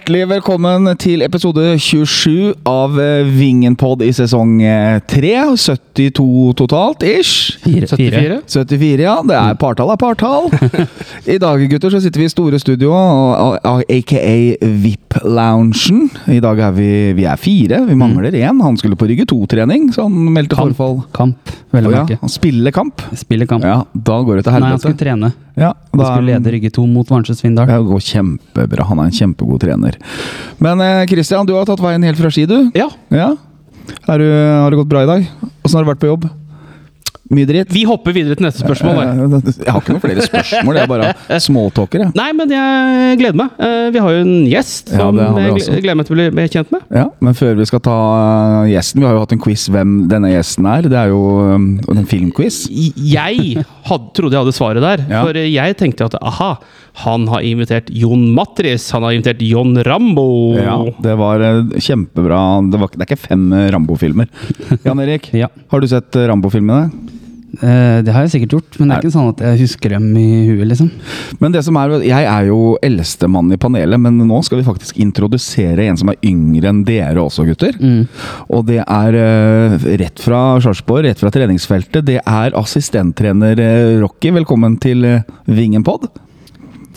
Hjertelig velkommen til episode 27 av eh, Vingenpod i sesong eh, 3. 72 totalt, ish. Fire. 74? 74, ja. Det er partall er partall. I dag, gutter, så sitter vi i store studio, aka VIP-loungen. I dag er vi, vi er fire. Vi mangler én. Han skulle på rygge 2-trening, så han meldte Kamp. forfall. Kamp, vel å Å ja, spille kamp. Spiller kamp. Ja, da går det til Nei, han skulle trene. Ja, Han da han skulle lede Rygge 2 mot Varnsjø Svindal. Det går kjempebra. Han er en kjempegod trener. Men Kristian, Christian, du har tatt veien helt fra ski, du. Ja, Ja. Du, har det gått bra i dag? Åssen har du vært på jobb? Mye dritt? vi hopper videre til neste spørsmål. da. Eh, Jeg har ikke noen flere spørsmål, Jeg er bare småtalker. Nei, men jeg gleder meg. Eh, Vi har jo en gjest som ja, jeg gleder meg til å bli- kjent med. Ja, Men før vi skal ta eh, gjesten Vi har jo hatt en quiz hvem denne gjesten er. Det er jo eh, en filmquiz. Jeg had, trodde jeg hadde svaret der, Ja. for jeg tenkte at aha, han har invitert Jon Matris, han har invitert Jon Rambo. Ja, Det var eh, kjempebra. Det, var, det er ikke fem eh, Rambo-filmer. Jan Erik, Ja. har du sett eh, Rambo-filmene? Eh, det har jeg sikkert gjort, men det er ikke sånn at jeg husker dem i huet, liksom. Men det som er, jeg er jo eldstemann i panelet, men nå skal vi faktisk introdusere en som er yngre enn dere også, gutter. Mm. Og det er rett fra Sarpsborg, rett fra treningsfeltet. Det er assistenttrener Rocky. Velkommen til Vingenpod.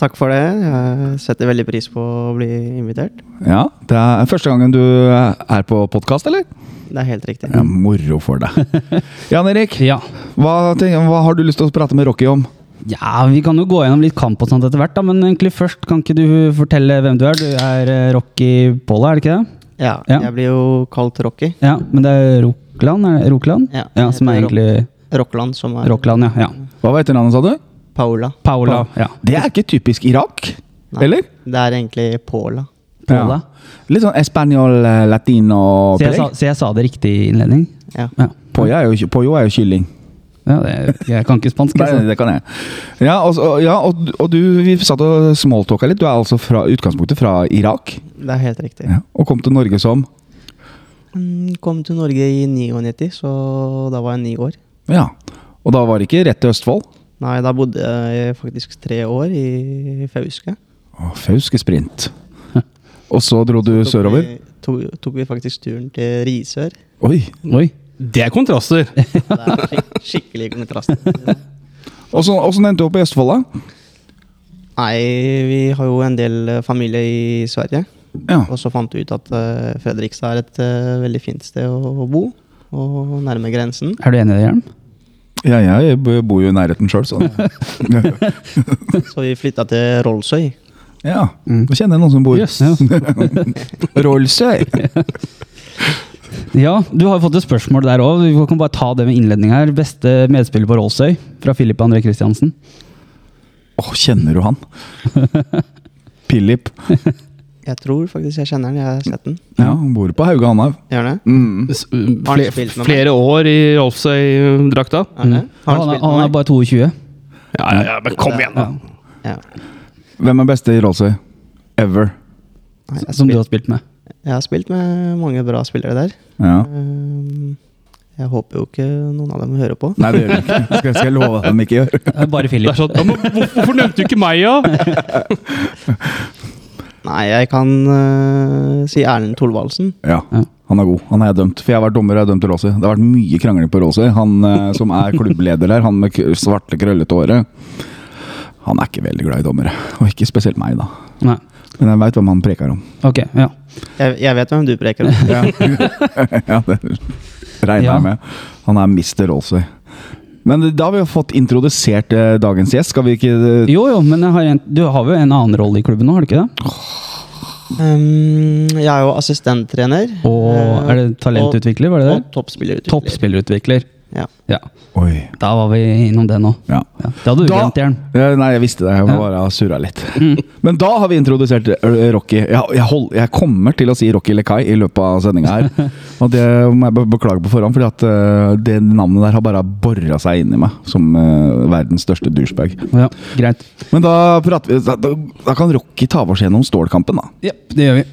Takk for det. Jeg setter veldig pris på å bli invitert. Ja, det er første gangen du er på podkast, eller? Det er helt riktig. Ja, moro for deg. Jan Erik, Ja. hva, hva har du lyst til å prate med Rocky om? ja, vi kan jo gå gjennom litt kamp og sånt etter hvert, da, men egentlig først kan ikke du fortelle hvem du er? Du er eh, Rocky Polla, er det ikke det? Ja, Ja. jeg blir jo kalt Rocky. Ja, men det er Rokland? Er det Rokland? Ja, ja som er det er egentlig Rockland, som er Rockland, ja. ja. Hva var etternavnet, sa du? Paula. Paula. Ja. Det er ikke typisk Irak, Nei, eller? Det er egentlig Paula. Paula. Litt sånn espanjol, eh, latino Så jeg, sa, så jeg sa det riktig i innledning? Ja. Ja. Pollo er jo, er jo kylling. ja det, jeg kan ikke spansk, Nei, altså. det kan jeg. Ja, og, ja, og, og du, vi satt og smalltalka litt. Du er altså fra utgangspunktet fra Irak. Det er helt riktig. Ja, og kom til Norge som Mm, Kom til Norge i 99, så da var jeg ni år. Ja. Og da var det ikke rett til Østfold? Nei, da bodde jeg faktisk tre år i Fauske. Å, Fauske sprint. Og så dro du Tok sørover? Vi, tok, tok vi faktisk turen til Risør. Oi. Oi. Det er kontraster. Det er skik skikkelig kontraster. Og så endte du opp i Østfold, da? Nei, vi har jo en del eh, familie i Sverige. Ja. Og så fant vi ut at eh, Fredrikstad er et eh, veldig fint sted å bo, og nærme grensen. Er du enig i det, Hjelm? Ja, jeg bor jo i nærheten sjøl, så Så vi flytta til Rollsøy. Ja. Mm. Da kjenner jeg noen som bor Yes. Rollsøy. Ja, du har fått et spørsmål der òg. Vi kan bare ta det med innledning her. Beste medspiller på Rollsøy fra Filip André Christiansen. Å, kjenner du han? Philip. Jeg tror faktisk jeg kjenner den. Jeg har sett den. Ja, han bor på Hauge Hanhaug. Gjør det? Mm. S- Har han flere år i Rolfsøy-drakta. Er Han, han er- han er bare 22. Ja, ja, ja, men kom igjen, da. Ja, Ja. Hvem er beste i Rolfsøy? Ever. Nei, som du har spilt med. jeg har spilt med mange bra spillere der. Ja. Um, Jeg håper jo ikke noen av dem hører på. Nei, det gjør de ikke. Det skal skal jeg love at de ikke gjør. Bare Det er sånn, ja, men hvorfor nevnte du ikke meg, da? Nei, jeg kan uh, si Erlend Thorvaldsen. Ja, Ja. han er god. Han er jeg dømt. For jeg har vært dommer og jeg har dømt til Råsøy. Det har vært mye krangling på Råsøy. Han uh, som er klubbleder der, han med svarte, krøllete håret, han er ikke veldig glad i dommere. Og ikke spesielt meg, da. Nei. Men jeg veit hvem han preker om. Ok, ja. Jeg, jeg vet hvem du preker om. Ja, ja det regner Ja. jeg med. Han er Mr. Råsøy. Men da har vi jo fått introdusert eh, dagens gjest. Skal vi ikke eh, Jo, jo, men jeg har en, du har jo en annen rolle i klubben nå, har du ikke det? Um, jeg er jo assistenttrener. Og eh, er det talentutvikler, var det Og det? toppspillerutvikler. Toppspillerutvikler. Ja. Ja, Oi. da var vi innom det nå. Ja. Ja. Det hadde du Da- glemt, Jern. Nei, jeg visste det. Jeg må bare surra litt. Men da har vi introdusert eh, Rocky. Jeg, jeg, hold, jeg kommer til å si Rocky Lekai i løpet av sendinga her. Og det må jeg beklage på forhånd, fordi at uh, det navnet der har bare bora seg inn i meg som uh, verdens største douchebag. Ja, greit. Men da, prater vi, da, da, da kan Rocky ta oss gjennom stålkampen, da. Ja, det gjør vi.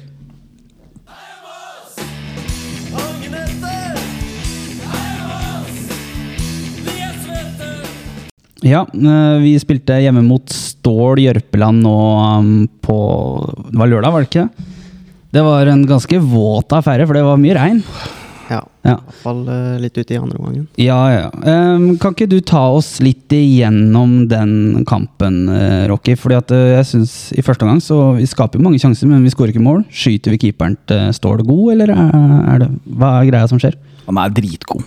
Ja, eh, vi spilte hjemme mot Stål Jørpeland nå um, på Det var lørdag, var det ikke? Det var en ganske våt affære, for det var mye regn. Ja. Ja. I hvert fall eh, litt ute i andre omgangen. Ja, ja. Ehm, kan ikke du ta oss litt igjennom den kampen, eh, Rocky? Fordi at jeg synes i første omgang så Vi skaper jo mange sjanser, men vi skårer ikke mål. Skyter vi keeperen til Stål god, eller er er det Hva er greia som skjer? Han er dritgod.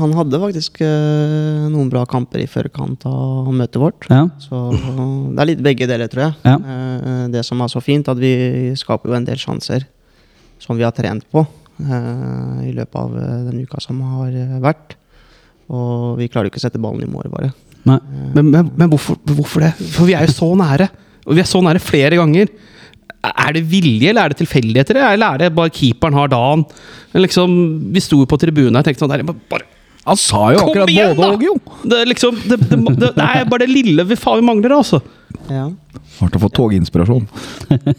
Han hadde faktisk eh, noen bra kamper i førkant av møtet vårt. Ja. Så det er litt begge deler, tror jeg. Ja. Eh, det som er så fint, at vi skaper jo en del sjanser som vi har trent på eh, i løpet av den uka som har vært. Og vi klarer jo ikke å sette ballen i mål, bare. Nei. Men, men, men hvorfor, hvorfor det? For vi er jo så nære. Og vi er så nære flere ganger. Er det vilje, eller er det tilfeldigheter? Eller er det bare keeperen har dagen? Liksom, vi sto jo på tribunen og tenkte sånn der, bare, Han sa jo Kom akkurat igjen, både og, jo! Det er liksom, det, det, det, det er bare det lille vi faen mangler, altså. Ja. Hardt å få toginspirasjon.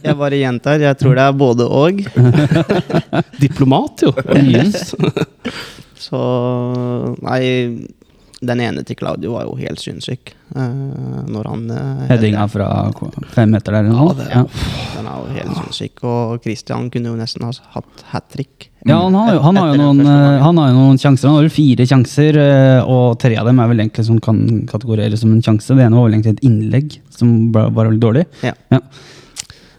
Jeg bare gjentar, jeg tror det er både og. Diplomat, jo. Yes. Så Nei, den ene til Claudio var jo helt sinnssyk. eh, når han uh, Headinga fra fem meter der Ja, det, Ja, Den er jo helt sinnssyk. Og Christian kunne jo nesten ha hatt hat trick. ja han, har, jo- han, har jo noen, eh, han har jo noen sjanser. Han har jo fire sjanser, eh, og tre av dem er vel egentlig som kan kategoreres som en sjanse. Det ene var vel egentlig et innlegg som var veldig dårlig. Ja.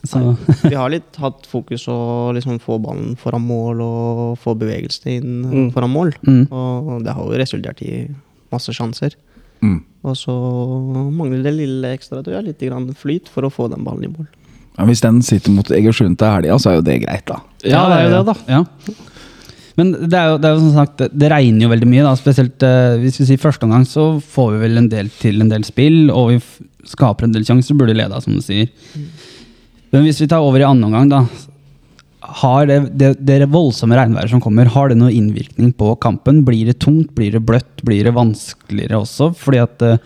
Så, Vi har litt hatt fokus å liksom få ballen foran mål og få bevegelse inn Mm. foran mål. mm. Og det har jo resultert i masse sjanser. Mm. Og så mangler det lille ekstra, tror jeg, litt grann flyt for å få den ballen i mål. Ja, hvis den sitter mot Egersund til helga, så er jo det greit, da. Ja, det er jo det, da. Ja. Men det er jo, det er jo som sagt, det, regner jo veldig mye. da, Spesielt eh, hvis vi sier første omgang, så får vi vel en del til en del spill, og vi f skaper en del sjanser, burde leda, som du sier. Men hvis vi tar over i andre omgang, da. Har det, det, det voldsomme regnværet som kommer, har det noen innvirkning på kampen? Blir det tungt, blir det bløtt, blir det vanskeligere også? Fordi at uh,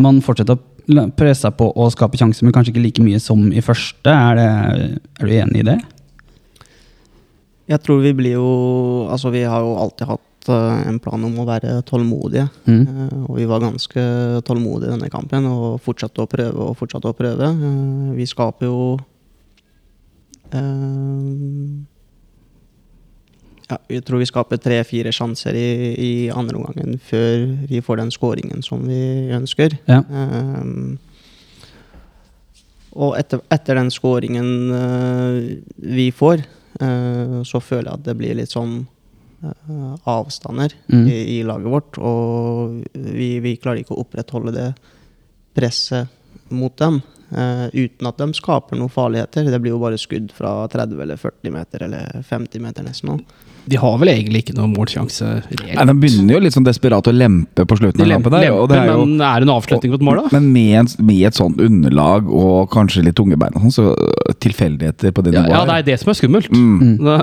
man fortsetter å presse på å skape sjanser, men kanskje ikke like mye som i første. Er, det, er du enig i det? Jeg tror vi blir jo Altså, vi har jo alltid hatt uh, en plan om å være tålmodige. Mm. Uh, og vi var ganske tålmodige i denne kampen og fortsatte å prøve og fortsatte å prøve. Vi skaper jo ja, Jeg tror vi skaper tre-fire sjanser i, i andre omgangen før vi får den skåringen som vi ønsker. Ja. Um, og etter, etter den skåringen uh, vi får, uh, så føler jeg at det blir litt sånn uh, avstander Mm. i, i laget vårt. Og vi, vi klarer ikke å opprettholde det presset mot dem. Eh, uten at de skaper noen farligheter. Det blir jo bare skudd fra 30 eller 40 meter eller 50 meter nesten. nå. De har vel egentlig ikke noen målsjanse Nei, De begynner jo litt sånn desperat å lempe på slutten De av lemper, der, og det er jo, men er det en avslutning på et mål, da? men med, en, med et sånt underlag og kanskje litt tunge bein, og sånn, så øh, tilfeldigheter på det Ja, ja, det er det som er skummelt. Mm. Det,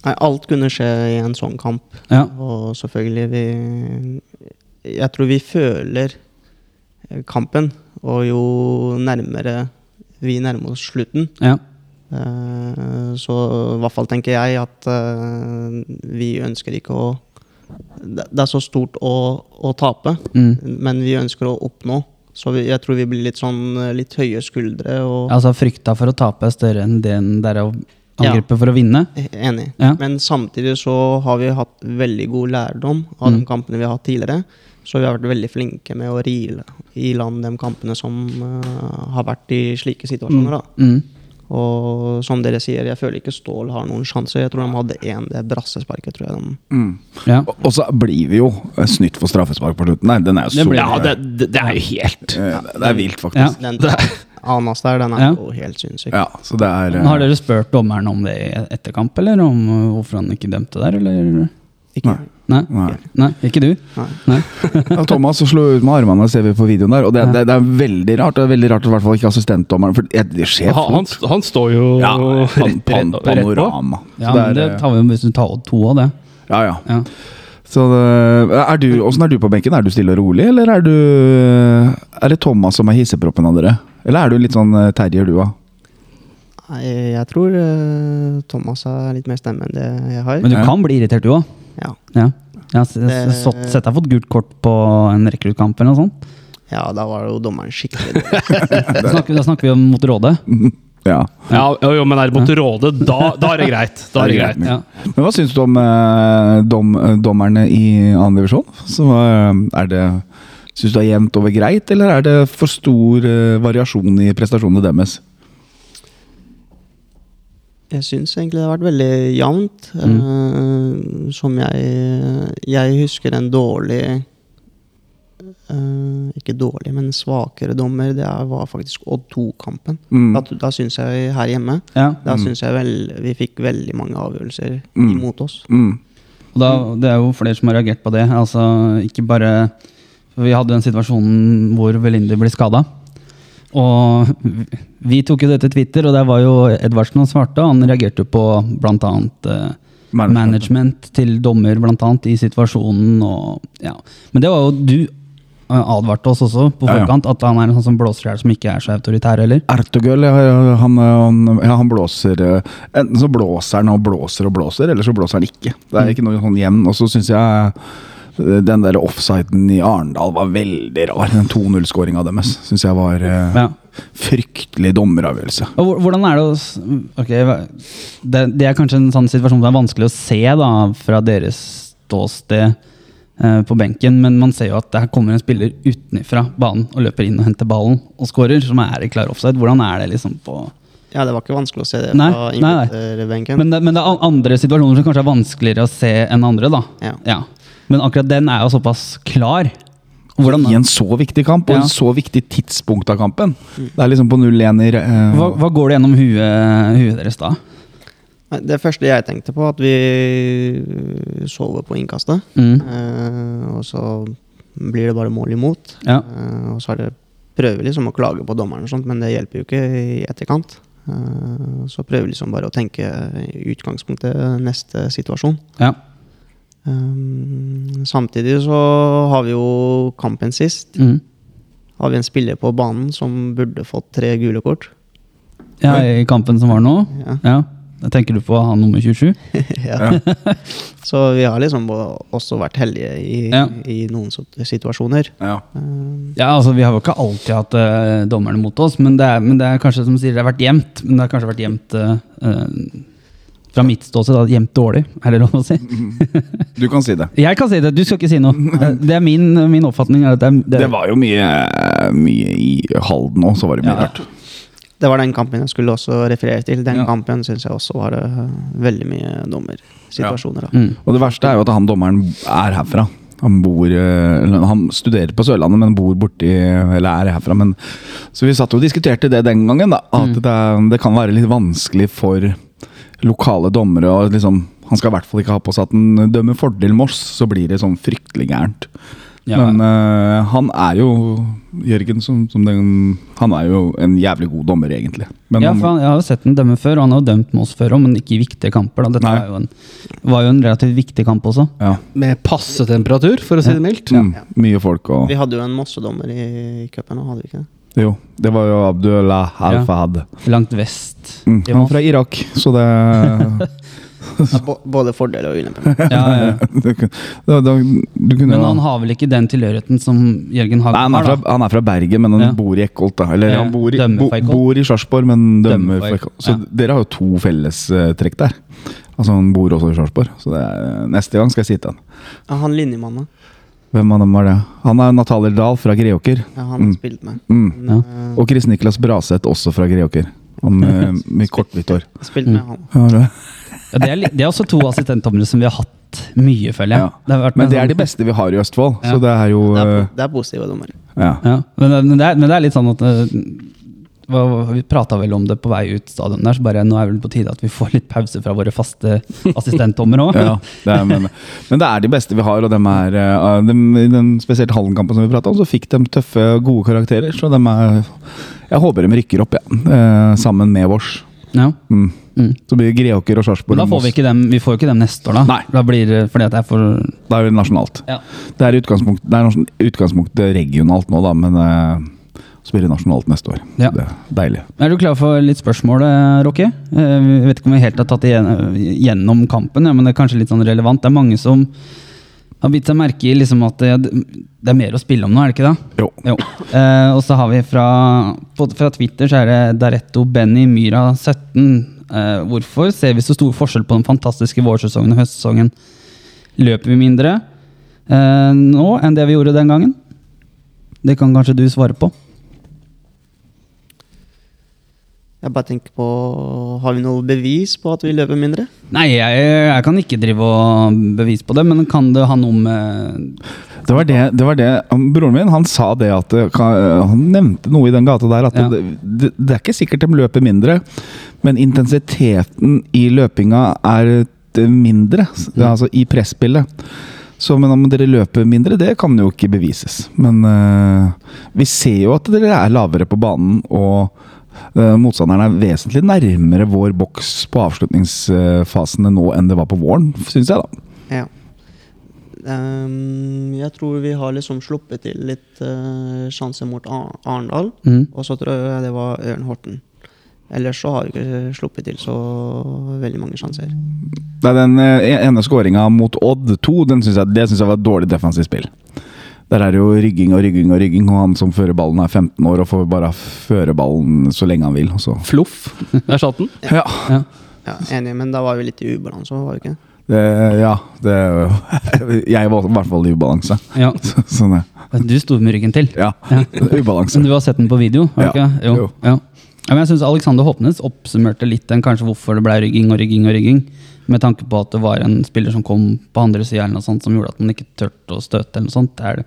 Nei, alt kunne skje i en sånn kamp. Ja. Og selvfølgelig vi Jeg tror vi føler kampen, og jo nærmere vi nærmer oss slutten, Ja. eh, så i hvert fall tenker jeg at eh, vi ønsker ikke å Det er så stort å, å tape, Mm. men vi ønsker å oppnå. Så vi, jeg tror vi blir litt sånn litt høye skuldre Altså frykta for å tape er større enn den der å angripe for å vinne. Enig. Ja. Men samtidig så har vi hatt veldig god lærdom av Mm. de kampene vi har hatt tidligere. Så vi har vært veldig flinke med å rile i land de kampene som uh, har vært i slike situasjoner. Da. Mm. Og som dere sier, jeg føler ikke Stål har noen sjanse. Jeg tror de hadde én, det brassesparket, tror jeg. De. Mm. Ja. Og, og så blir vi jo snytt for straffespark på slutten. Nei, den er jo Det så ja, det, det, det er jo helt ja, Det er vilt, Ja. faktisk. Den Anas der, den er Ja. jo helt sinnssyk. Ja, så det er Men Har dere spurt dommeren om det i etterkamp, eller om uh, hvorfor han ikke dømte der, eller? Ikke, Nei. Nei? Nei. Nei, ikke du? Nei. Nei? Thomas slo ut med armene, ser vi på videoen der. Og det, det, det er veldig rart. Det er veldig rart at i hvert fall ikke assistentdommeren For det, det skjer han, han, han står jo Ja, rett, pan, rett, rett panorama. Så Ja, men det er, tar vi jo hvis du tar to av det. ja, ja. Ja. Så er du, Åssen er du på benken? Er du stille og rolig, eller er du Er det Thomas som er hisseproppen av dere? Eller er du litt sånn eh, terrier, du òg? Nei, jeg tror eh, Thomas har litt mer stemme enn det jeg har. Men du kan bli irritert, du òg. Ja. Ja. Ja, Sett deg fått gult kort på en rekruttkamp eller noe sånt? Ja, da var jo dommeren skikkelig. Da snakker, da snakker vi om mot Råde. Ja. Ja, jo, jo, men er det mot Råde, da, da er det greit. Da er det greit. Ja. Men hva syns du om eh, dom, eh, dommerne i annen divisjon? Så, eh, er det Syns du det er jevnt over greit, eller er det for stor eh, variasjon i prestasjonene deres? Jeg syns egentlig det har vært veldig jevnt. Eh, som jeg Jeg husker en dårlig uh, Ikke dårlig, men svakere dommer. Det var faktisk Odd 2-kampen. Mm. Da, da syns jeg her hjemme Ja. Da syns jeg vel vi fikk veldig mange avgjørelser Mm. imot oss. Mm. Og da, det er jo flere som har reagert på det. Altså, ikke bare for Vi hadde den situasjonen hvor Velindi ble skada. Og vi- tok jo det til Twitter, og der var jo Edvardsen og svarte. og Han reagerte på bl.a. Uh, Management. management til dommer annet, i situasjonen. Og, ja. Men det var jo du eh, advarte oss også på Ja, ja. forkant, at han er en sånn som blåser i hjel som ikke er så autoritær heller. Ertogøl, ja, han, han, ja, han blåser eh, Enten så blåser han og blåser og blåser, eller så blåser han ikke. Det er ikke noe sånn jevn. Og så syns jeg eh, den der offsiden i Arendal var veldig rar. Den 2-0-skåringa deres syns jeg var eh, Ja. fryktelig dommeravgjørelse. Og hvordan er det å okay, det, det er kanskje en sånn situasjon som er vanskelig å se da, fra deres ståsted eh, på benken, men man ser jo at det her kommer en spiller utenfra banen og løper inn og henter ballen og skårer, som er i klar offside. Hvordan er det liksom på Ja, det var ikke vanskelig å se det Nei, fra nei, nei. innbytterbenken. men det, men det er andre situasjoner som kanskje er vanskeligere å se enn andre, da. Ja. Men akkurat den er jo såpass klar. Hvordan, I en så viktig kamp, og Ja. en så viktig tidspunkt av kampen. Det er liksom på 0-1 i uh, hva, hva går det gjennom huet, huet deres da? Det første jeg tenkte på, at vi sover på innkastet. Mm. Eh, og så blir det bare mål imot. Ja. Eh, og så er det prøver liksom å klage på dommeren, og sånt, men det hjelper jo ikke i etterkant. Eh, så prøver liksom bare å tenke i utgangspunktet neste situasjon. Ja. Eh, samtidig så har vi jo kampen sist. Mm. Har vi en spiller på banen som burde fått tre gule kort. ja, i kampen som var nå? Ja. Ja. Da tenker du på han nummer 27? ja. så vi har liksom også vært heldige i, Ja. i noen situasjoner. ja. Eh, Ja, altså Vi har jo ikke alltid hatt uh, dommerne mot oss, men det, er, men det er kanskje som sier, det har vært jevnt. Men det har kanskje vært jevnt uh, fra mitt ståsted da, jevnt dårlig, er det lov å si? Du kan si det. Jeg kan si det, du skal ikke si noe. Det er min, min oppfatning. Er at det, det, Det var jo mye, mye i Halden òg, så var det mye Ja. rart. Det var den kampen jeg skulle også referere til. Den Ja. kampen syns jeg også var det eh, veldig mye dommersituasjoner. Ja. mm. Og det verste er jo at han dommeren er herfra. Han bor eh, Han studerer på Sørlandet, men bor borti Eller er herfra, men Så vi satt og diskuterte det den gangen, da. At Mm. det, det kan være litt vanskelig for lokale dommere og liksom Han skal i hvert fall ikke ha på seg at han dømmer fordel Moss, så blir det sånn fryktelig gærent. Ja. Men uh, han er jo Jørgen som, som den, Han er jo en jævlig god dommer, egentlig. Men ja, for han, Jeg har jo sett ham dømme før, og han har jo dømt Moss før òg, men ikke i viktige kamper. da. Dette jo, en, var jo en relativt viktig kamp også. ja. Med passe temperatur, for å si det mildt. Mm, mye folk og Vi hadde jo en Mossedommer i cupen nå, hadde vi ikke det? Jo, det var jo Abdullah Al-Fahad. Langt vest. Mm, han er fra Irak, så det både fordel og ulempe. Ja, ja. Men han har vel ikke den tilhørigheten som Jørgen Hagen Nei, han, er har? fra, da? han er fra Bergen, men han Ja. bor i Ekkolt. Eller Ja, han bor i, bo, bor i Sarpsborg, men dømmer Dømmer for Ekkolt. Så ja. dere har jo to fellestrekk der. Altså Han bor også i Sarpsborg, så det er, neste gang skal jeg si til han. Ja, han linjemannen. Hvem av dem var det? Han er Natalier Dahl fra Greåker. Ja, han har Mm. spilt med. Mm. Ja. eh, Og Chris Niklas Braseth, også fra Greåker. Han med, med kort, hvitt hår. spilt Mm. med han. Ja, det. Ja, det, er, det er også to assistentdommere som vi har hatt mye, føler jeg. Ja. Det har vært Men det det er sånn- de beste vi har i Østfold, Ja. så det er jo Det er, eh, det er positive dommere. ja. Ja, men, det- men, er, men det er litt sånn at eh, Vi prata vel om det på vei ut stadion der, så bare nå er det vel på tide at vi får litt pause fra våre faste assistentdommer òg. Ja, men, men det er de beste vi har, og dem er eh, I den spesielt Hallen-kampen som vi prata om, så fikk de tøffe, gode karakterer. Så dem er Jeg håper de rykker opp, ja, eh, sammen med vårs. Ja. Mm. Mm. Så blir det Greåker og Sarpsborg. Da får vi ikke dem Vi får ikke dem neste år, da. Nei. Da blir det fordi at det er for Da er det nasjonalt. Ja. Det er utgangspunkt, det er utgangspunktet regionalt nå, da, men eh, det nasjonalt neste år. Ja. Det er deilig. Er du klar for litt spørsmål, eh, Rocky? Jeg vet ikke om vi helt har tatt det gjennom kampen, men det er kanskje litt sånn relevant. Det er mange som Har bitt seg merke i liksom at det, det er mer å spille om nå, er det ikke det? Jo. Jo. Eh, og så har vi fra, fra Twitter så er det Daretto Benny Myra 17. Eh, hvorfor ser vi så stor forskjell på den fantastiske vårsesongen og høstsesongen? Løper vi mindre eh, nå enn det vi gjorde den gangen? Det kan kanskje du svare på? Jeg bare tenker på Har vi noe bevis på at vi løper mindre? Nei, jeg, jeg kan ikke drive og bevise på det, men kan det ha noe med Det var det, det var det Broren min han sa det at Han nevnte noe i den gata der. At Ja. det, det, det er ikke sikkert de løper mindre, men intensiteten i løpinga er mindre. mindre. Altså i presspillet. Så men om dere løper mindre, det kan jo ikke bevises. Men uh, vi ser jo at dere er lavere på banen, og eh, motstanderen er vesentlig nærmere vår boks på avslutningsfasene nå enn det var på våren, syns jeg, da. Ja. Um, jeg tror vi har liksom sluppet til litt uh, sjanser mot Ar- Arendal. Mm. Og så tror jeg det var Ørn Horten. Ellers så har vi ikke sluppet til så veldig mange sjanser. Nei, den eh, ene skåringa mot Odd 2, den synes jeg, det syns jeg var et dårlig defensivt spill. Der er det jo rygging og rygging og rygging, og han som fører ballen er 15 år og får bare føre ballen så lenge han vil. Også. Fluff. Floff. Der satt den. Ja, Ja. Ja, Enig, men da var vi litt i ubalanse, var vi ikke? det, ja det, Jeg var i hvert fall i ubalanse. ja. Så, sånn ja. Du sto med ryggen til. Ja, ubalanse. Men du har sett den på video? Har du Ja. ikke? Jo. Jo. Ja. Ja, men jeg syns Alexander Håpnes oppsummerte litt den kanskje hvorfor det ble rygging og rygging og rygging. Med tanke på at det var en spiller som kom på andre sida som gjorde at man ikke turte å støte. eller noe sånt. Er det,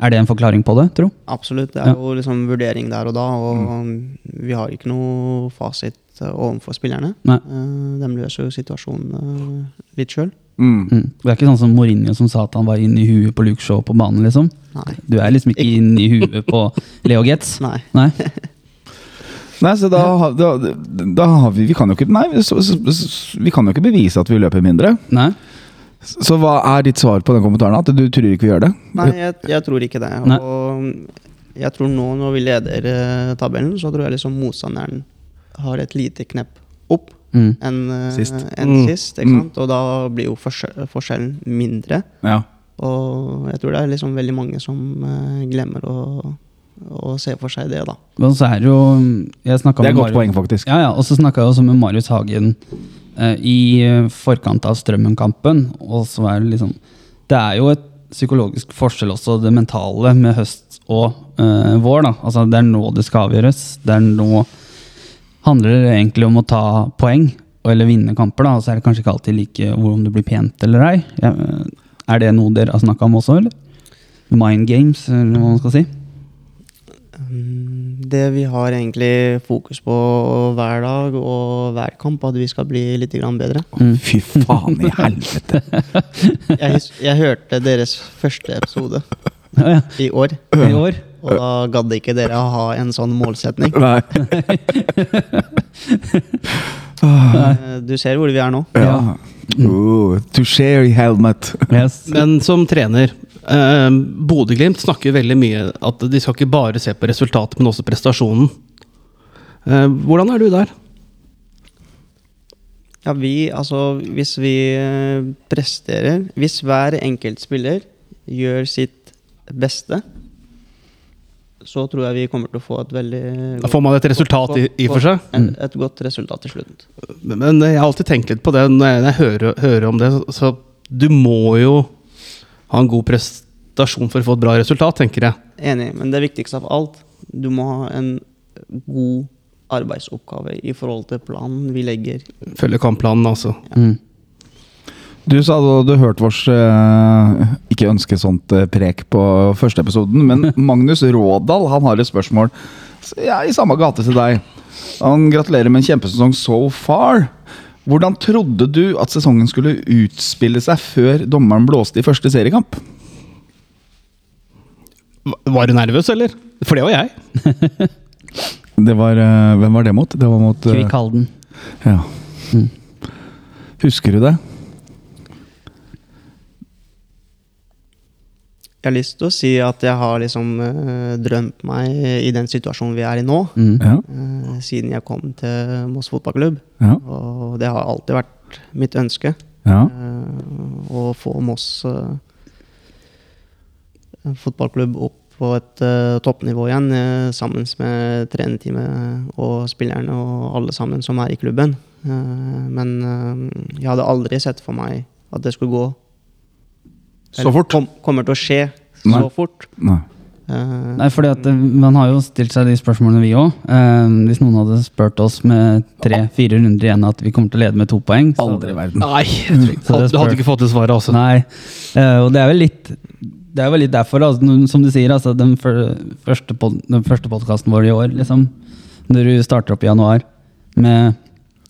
er det en forklaring på det, tro? Absolutt. Det er Ja. jo liksom vurdering der og da, og vi har ikke noe fasit eh, overfor spillerne. Nei. Eh, de løser jo situasjonen eh, litt sjøl. Mm. Mm. Det er ikke sånn som Mourinho som sa at han var inne i huet på Luke Shaw på banen, liksom. Nei. Du er liksom ikke inne i huet på Leo Getz. Nei. Nei? Nei, så da, da, da har vi Vi kan jo ikke Nei, så, så, så, vi kan jo ikke bevise at vi løper mindre. Nei? Så hva er ditt svar på den kommentaren? At du tror ikke vi gjør det? Nei, jeg, jeg tror ikke det. Nei. Og jeg tror nå når vi leder eh, tabellen, så tror jeg liksom motstanderen har et lite knepp opp Mm. enn eh, Sist. En Mm. sist. Ikke sant? Og da blir jo forskjellen mindre. Ja. Og jeg tror det er liksom veldig mange som eh, glemmer å, å se for seg det, da. Men så er jo jeg Det er med et godt poeng, faktisk. Ja, ja, og så snakka jeg også med Marius Hagen eh, i eh, forkant av Strømmen-kampen. Og så er det liksom Det er jo et psykologisk forskjell også, det mentale med høst og eh, vår. da. Altså Det er nå det skal avgjøres. Det er nå handler det egentlig om å ta poeng eller vinne kamper. da, Og så er det kanskje ikke alltid like hvor om det blir pent eller ei. Ja, eh, er det noe dere har snakka om også, eller? Mind games, eller hva man skal si? Mm, Det vi har egentlig fokus på hver dag og hver kamp, at vi skal bli litt bedre. Mm. Fy faen i helvete! Jeg, jeg hørte deres første episode Ja, ja. i år, I år. og da gadd ikke dere å ha en sånn målsetning. Nei. Eh, Du ser hvor vi er nå. Ja. Uh, to share helmet. Yes. Men som trener eh, Bodø-Glimt snakker veldig mye at de skal ikke bare se på resultatet, men også prestasjonen. Eh, hvordan er du der? Ja, vi, altså, hvis vi eh, presterer Hvis hver enkelt spiller gjør sitt beste, så tror jeg vi kommer til å få et veldig Da får man et resultat i, i for seg. Et, et godt resultat til slutt. Men jeg har alltid tenkt litt på det når jeg, når jeg hører, hører om det. Så, så du må jo ha en god prestasjon for å få et bra resultat, tenker jeg. Enig, men det viktigste av alt, du må ha en god arbeidsoppgave i forhold til planen vi legger. Følge kampplanen, altså. Mm. Du sa du hørte hørt vårs eh, ikke ønske sånt eh, prek på første episoden, men Magnus Rådal han har et spørsmål ja, i samme gate til deg. Han gratulerer med en kjempesesong so far. Hvordan trodde du at sesongen skulle utspille seg før dommeren blåste i første seriekamp? Var du nervøs, eller? For det var jeg. Det var, eh, hvem var det mot? Det var mot eh, Kvikk Halden. Ja. Mm. Husker du det? Jeg har lyst til å si at jeg har liksom uh, drømt meg i den situasjonen vi er i nå, Mm. Ja. Uh, siden jeg kom til Moss fotballklubb. Ja. Og det har alltid vært mitt ønske. ja. Uh, å få Moss fotballklubb opp på et toppnivå igjen, sammen med trenerteamet og spillerne og alle sammen som er i klubben. Eh, men jeg hadde aldri sett for meg at det skulle gå Så fort? Kom, kommer til å skje Nei. så fort. Nei. Eh, Nei, fordi at eh, Man har jo stilt seg de spørsmålene, vi òg. hvis noen hadde spurt oss med tre-fire runder igjen at vi kommer til å lede med to poeng så- Aldri i verden. Nei, ikke. Så det du hadde ikke fått det svaret også. Nei, eh, og det er vel litt det er vel litt derfor, altså, som du sier, altså, den, første, pod, den første podkasten vår i år, liksom, når du starter opp i januar med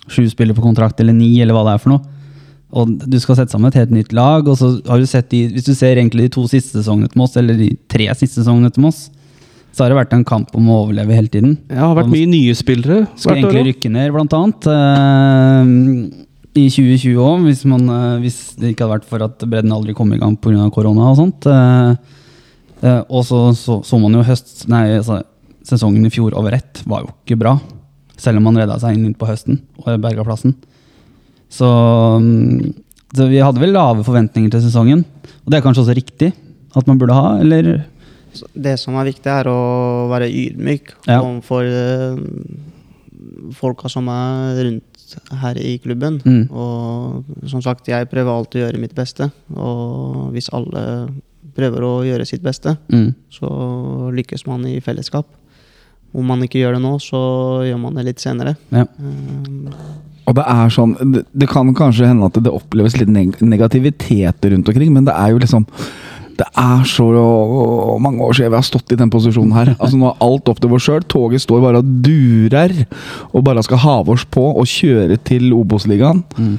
sju spillere på kontrakt, eller ni, eller hva det er for noe, og du skal sette sammen et helt nytt lag, og så har du sett de, hvis du ser egentlig de to siste sesongene til Moss, eller de tre siste sesongene til Moss, så har det vært en kamp om å overleve hele tiden. Ja, det har vært mye nye spillere. År, egentlig rykke ned, blant annet. Uh, I 2020 òg, hvis, man, eh, hvis det ikke hadde vært for at bredden aldri kom i gang pga. korona og sånt. Uh, og så, så så man jo høst... Nei, altså, sesongen i fjor over ett var jo ikke bra. Selv om man redda seg inn på høsten og berga plassen. Så, mm, så vi hadde vel lave forventninger til sesongen. Og det er kanskje også riktig at man burde ha, eller? Det som er viktig, er å være ydmyk Ja. overfor eh, folka som er rundt her i klubben. Mm. Og som sagt, jeg prøver alltid å gjøre mitt beste. Og hvis alle prøver å gjøre sitt beste, Mm. så lykkes man i fellesskap. Om man ikke gjør det nå, så gjør man det litt senere. Ja. Eh, Og det er sånn Det, det kan kanskje hende at det oppleves litt neg negativitet rundt omkring, men det er jo liksom det er så mange år siden vi har stått i den posisjonen her. Altså Nå er alt opp til oss sjøl. Toget står bare og durer og bare skal have oss på og kjøre til Obos-ligaen. Mm.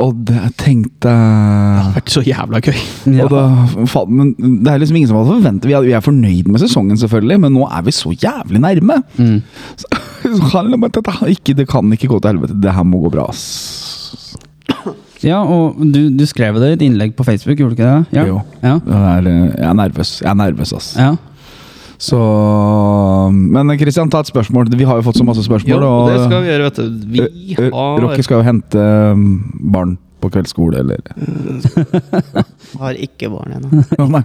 Og det jeg tenkte Det har vært så jævla gøy. Ja. da, men Det er liksom ingen som hadde forventet Vi vi er fornøyd med sesongen, selvfølgelig, men nå er vi så jævlig nærme. Mm. Så, ikke, det kan ikke gå til helvete. Det her må gå bra. ass. Ja, og du, du skrev det i et innlegg på Facebook, gjorde du ikke det? Ja. Jo. Ja. Det er, eh, jeg er nervøs. Jeg er nervøs, ass. ja. Så Men Kristian, ta et spørsmål. Vi har jo fått så masse spørsmål. Jo, og det skal vi gjøre, vet du. Vi Ø- Ø- har Rocky skal jo hente um, barn på kveldsskole, eller har ikke barn ennå.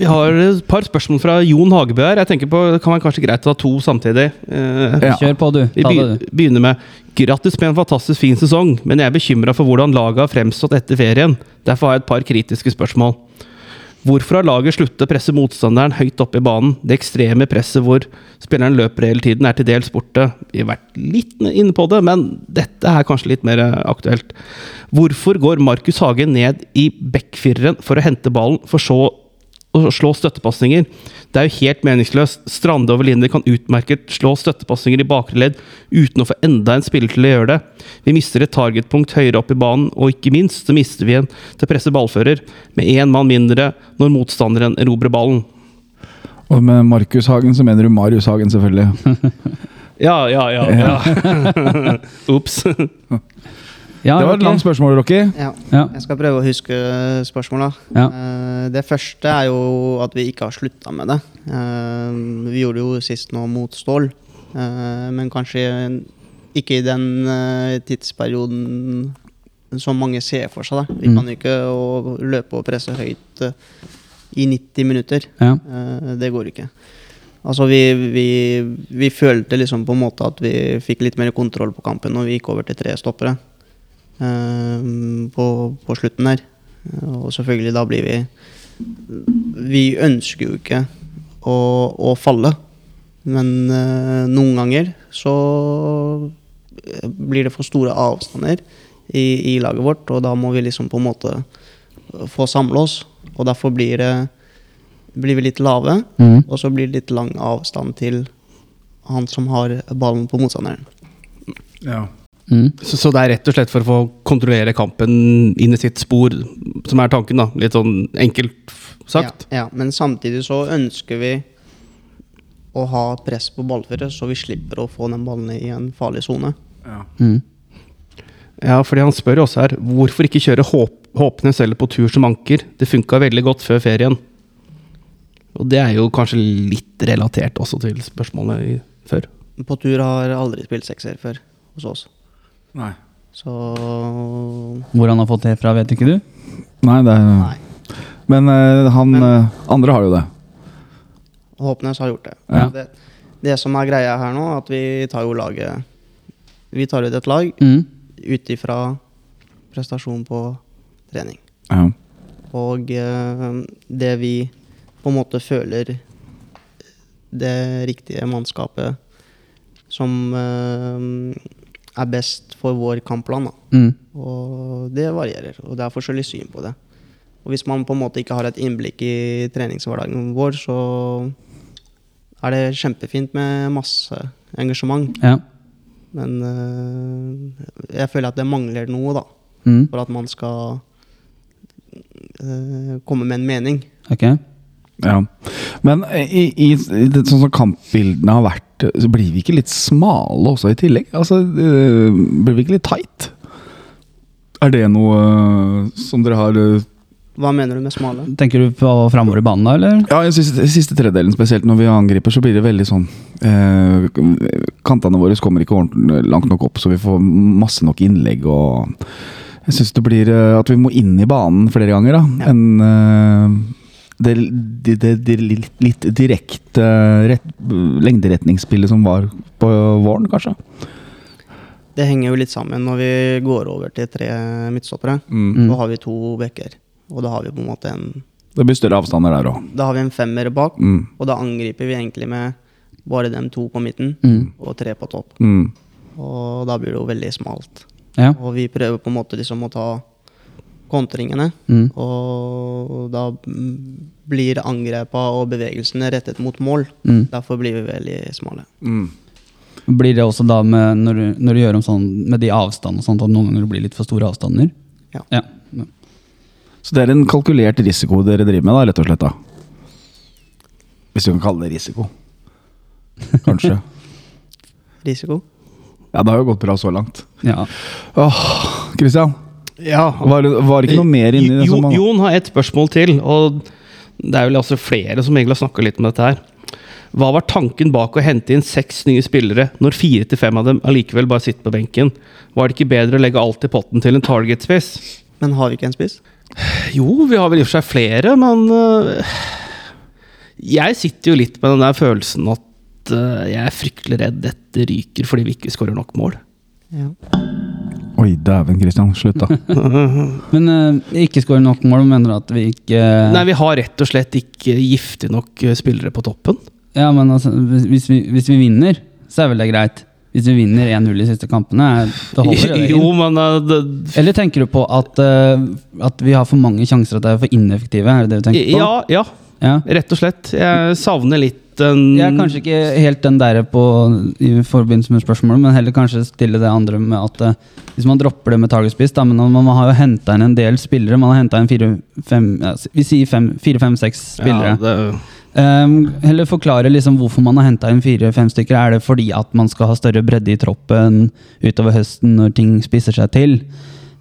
Vi har et par spørsmål fra Jon Hagebø her. Jeg tenker på, Det kan være kanskje greit å ha to samtidig. Eh, Ja. Kjør på, du. Vi begynner med Grattis med en fantastisk fin sesong, men jeg er bekymra for hvordan laget har fremstått etter ferien. Derfor har jeg et par kritiske spørsmål. Hvorfor har laget sluttet å presse motstanderen høyt opp i banen? Det ekstreme presset hvor spilleren løper hele tiden, er til dels borte. Vi har vært litt inne på det, men dette er kanskje litt mer eh, aktuelt. Hvorfor går Markus Hagen ned i backfireren for å hente ballen, for så å slå støttepasninger? Det er jo helt meningsløst. Strande og Velinder kan utmerket slå støttepasninger i bakre ledd uten å få enda en spiller til å gjøre det. Vi mister et targetpunkt høyere opp i banen, og ikke minst så mister vi en til å presse ballfører, med én mann mindre når motstanderen erobrer ballen. Og med Markus Hagen så mener du Marius Hagen, selvfølgelig. Ja, ja, ja. ja. Ops. Ja, Det var et langt spørsmål, Rocky. Ja. Ja. Jeg skal prøve å huske spørsmåla. Ja. Eh, Det første er jo at vi ikke har slutta med det. Eh, Vi gjorde det jo sist nå mot Stål, eh, men kanskje ikke i den tidsperioden som mange ser for seg. Da. Vi Mm. kan jo ikke å løpe og presse høyt i 90 minutter. Ja. Eh, Det går ikke. Altså vi, vi, vi følte liksom på en måte at vi fikk litt mer kontroll på kampen når vi gikk over til tre stoppere på, på slutten der. Eh, Og selvfølgelig da blir vi Vi ønsker jo ikke å, å falle. Men eh, noen ganger så eh, blir det for store avstander i, i laget vårt, og da må vi liksom på en måte få samle oss. Og derfor blir det blir vi litt lave, mm. og så blir det litt lang avstand til han som har ballen på motstanderen. Ja. Mm. Så, så det er rett og slett for å få kontrollere kampen inn i sitt spor, som er tanken, da. Litt sånn enkelt sagt. Ja, ja, men samtidig så ønsker vi å ha press på ballfører, så vi slipper å få den ballen i en farlig sone. Mm. Ja, fordi han spør jo også her hvorfor ikke kjøre håp, Håpnes eller på tur som anker. Det funka veldig godt før ferien. Og det er jo kanskje litt relatert også til spørsmålet i, før. På tur har aldri spilt sekser før hos oss. Nei. Så Hvor han har fått det fra, vet ikke du? Nei, det er nei. Men uh, han Men- uh, andre har jo det. Håpnes har gjort det. Ja. det. Det som er greia her nå, at vi tar jo laget Vi tar ut et lag Mm. ut ifra prestasjon på trening. Ja. Og uh, det vi på en måte føler det riktige mannskapet som er best for vår kampplan. Mm. Og det varierer, og det er forskjellig syn på det. Og hvis man på en måte ikke har et innblikk i treningshverdagen vår, så er det kjempefint med masse engasjement. Ja. Men øh, jeg føler at det mangler noe, da. Mm. For at man skal øh, komme med en mening. Ok. Ja. Men i, i, i det, sånn som kampbildene har vært, så blir vi ikke litt smale også i tillegg? Altså, øh, blir vi ikke litt tight? Er det noe øh, som dere har øh, Hva mener du med smale? Tenker du på framover i banen da, eller? Ja, i siste, siste tredelen spesielt, når vi angriper, så blir det veldig sånn eh, Kantene våre kommer ikke langt nok opp, så vi får masse nok innlegg og Jeg syns det blir eh, at vi må inn i banen flere ganger, da. Ja. Enn eh, det, det, det, det litt, litt direkte rett, lengderetningsspillet som var på våren, kanskje. Det henger jo litt sammen når vi går over til tre midtstoppere. Mm. Så har vi to bekker, og da har vi på en måte en Det blir større avstander der òg. Da har vi en femmer bak, Mm. og da angriper vi egentlig med bare dem to på midten Mm. og tre på topp. Mm. Og da blir det jo veldig smalt. Ja. Og vi prøver på en måte liksom å ta kontringene, Mm. og da blir angrepa og bevegelsene rettet mot mål. Mm. Derfor blir vi veldig smale. Mm. Blir det også da med, når, du, når du gjør om sånn med de avstandene sånn at noen ganger det blir litt for store avstander? Ja. ja. Så det er en kalkulert risiko dere driver med, da, rett og slett? da Hvis du kan kalle det risiko. Kanskje. Risiko? Ja, det har jo gått bra så langt. ja. Åh, Christian. Ja, Var, det- var det ikke noe mer inni det? Jo, som man- Jon har et spørsmål til, og det er vel også flere som egentlig har snakka litt om dette her. Hva var tanken bak å hente inn seks nye spillere, når fire til fem av dem allikevel bare sitter på benken? Var det ikke bedre å legge alt i potten til en target-spiss? Men har vi ikke en spiss? Jo, vi har vel i og for seg flere, men uh, Jeg sitter jo litt med den der følelsen at uh, jeg er fryktelig redd dette ryker fordi vi ikke skårer nok mål. Ja. Oi, dæven, Christian. Slutt, da. Men uh, ikke skåre nok mål, mener du at vi ikke Nei, vi har rett og slett ikke giftige nok øh, spillere på toppen. Ja, men altså, hvis, vi, hvis vi vinner, så er vel det greit. Hvis vi vinner 1-0 de siste kampene, det da holder det. Jo, men øh, det, Eller tenker du på at, uh, at vi har for mange sjanser, at det er for ineffektive? Er det det du tenker på? Ja, ja, ja. rett og slett. Jeg savner litt den Jeg er kanskje ikke helt den der på, i forbindelse med spørsmålet, men heller kanskje stille det andre med at eh, hvis man dropper det med target spiss, da, men man har jo henta inn en del spillere. Man har henta inn fire-fem ja, Vi sier fire-fem-seks spillere. Ja, det, Um, heller forklare liksom hvorfor man har henta inn fire-fem stykker. Er det fordi at man skal ha større bredde i troppen utover høsten når ting spisser seg til?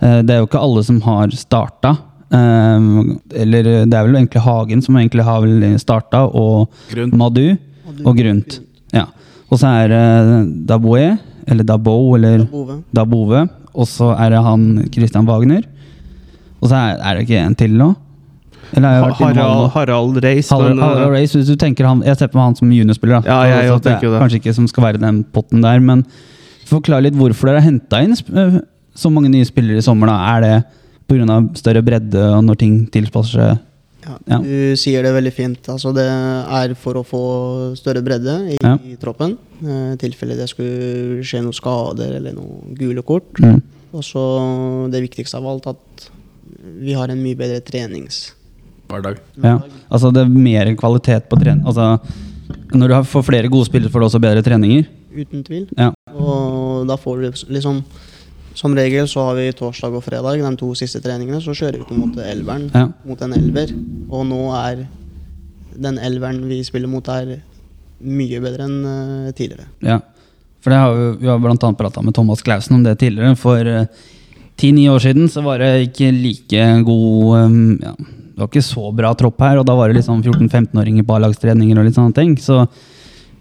Uh, det er jo ikke alle som har starta. Ehm, eller det er vel egentlig Hagen som egentlig har vel starta, og Grunn. Madu og Grunt. Ja. Og så er det Daboe, eller Dabo, eller Dabove. Og så er det han Christian Wagner. Og så er, er det ikke en til nå? Jeg? Harald, Harald Reis. Harald, men, Harald Reis hvis du tenker han, Jeg ser på han som juniorspiller. da. Ja, jeg jeg, det. Kanskje ikke som skal være i den potten der, men forklar litt hvorfor dere har henta inn øh, så mange nye spillere i sommer. da. Er det pga. større bredde og når ting tilpasser seg? Ja, Ja. Du sier det veldig fint. Altså, det er for å få større bredde i, Ja. i troppen. eh, I tilfelle det skulle skje noen skader eller noen gule kort. Mm. Og så det viktigste av alt at vi har en mye bedre trenings... Hver dag. Ja. Altså det er mer kvalitet på trening. Altså, når du har- får flere gode spillere, får du også bedre treninger. Uten tvil. Ja. Og da får du liksom Som regel så har vi torsdag og fredag, de to siste treningene, så kjører vi på en måte elveren Ja. mot en elver. Og nå er den elveren vi spiller mot, er mye bedre enn uh, tidligere. Ja. For det har vi, vi har annet prata med Thomas Clausen om det tidligere. For ti-ni år siden så var det ikke like god um, ja, Det var ikke så bra tropp her, og da var det liksom 14-15-åringer på A-lagstreninger og litt sånne ting. Så,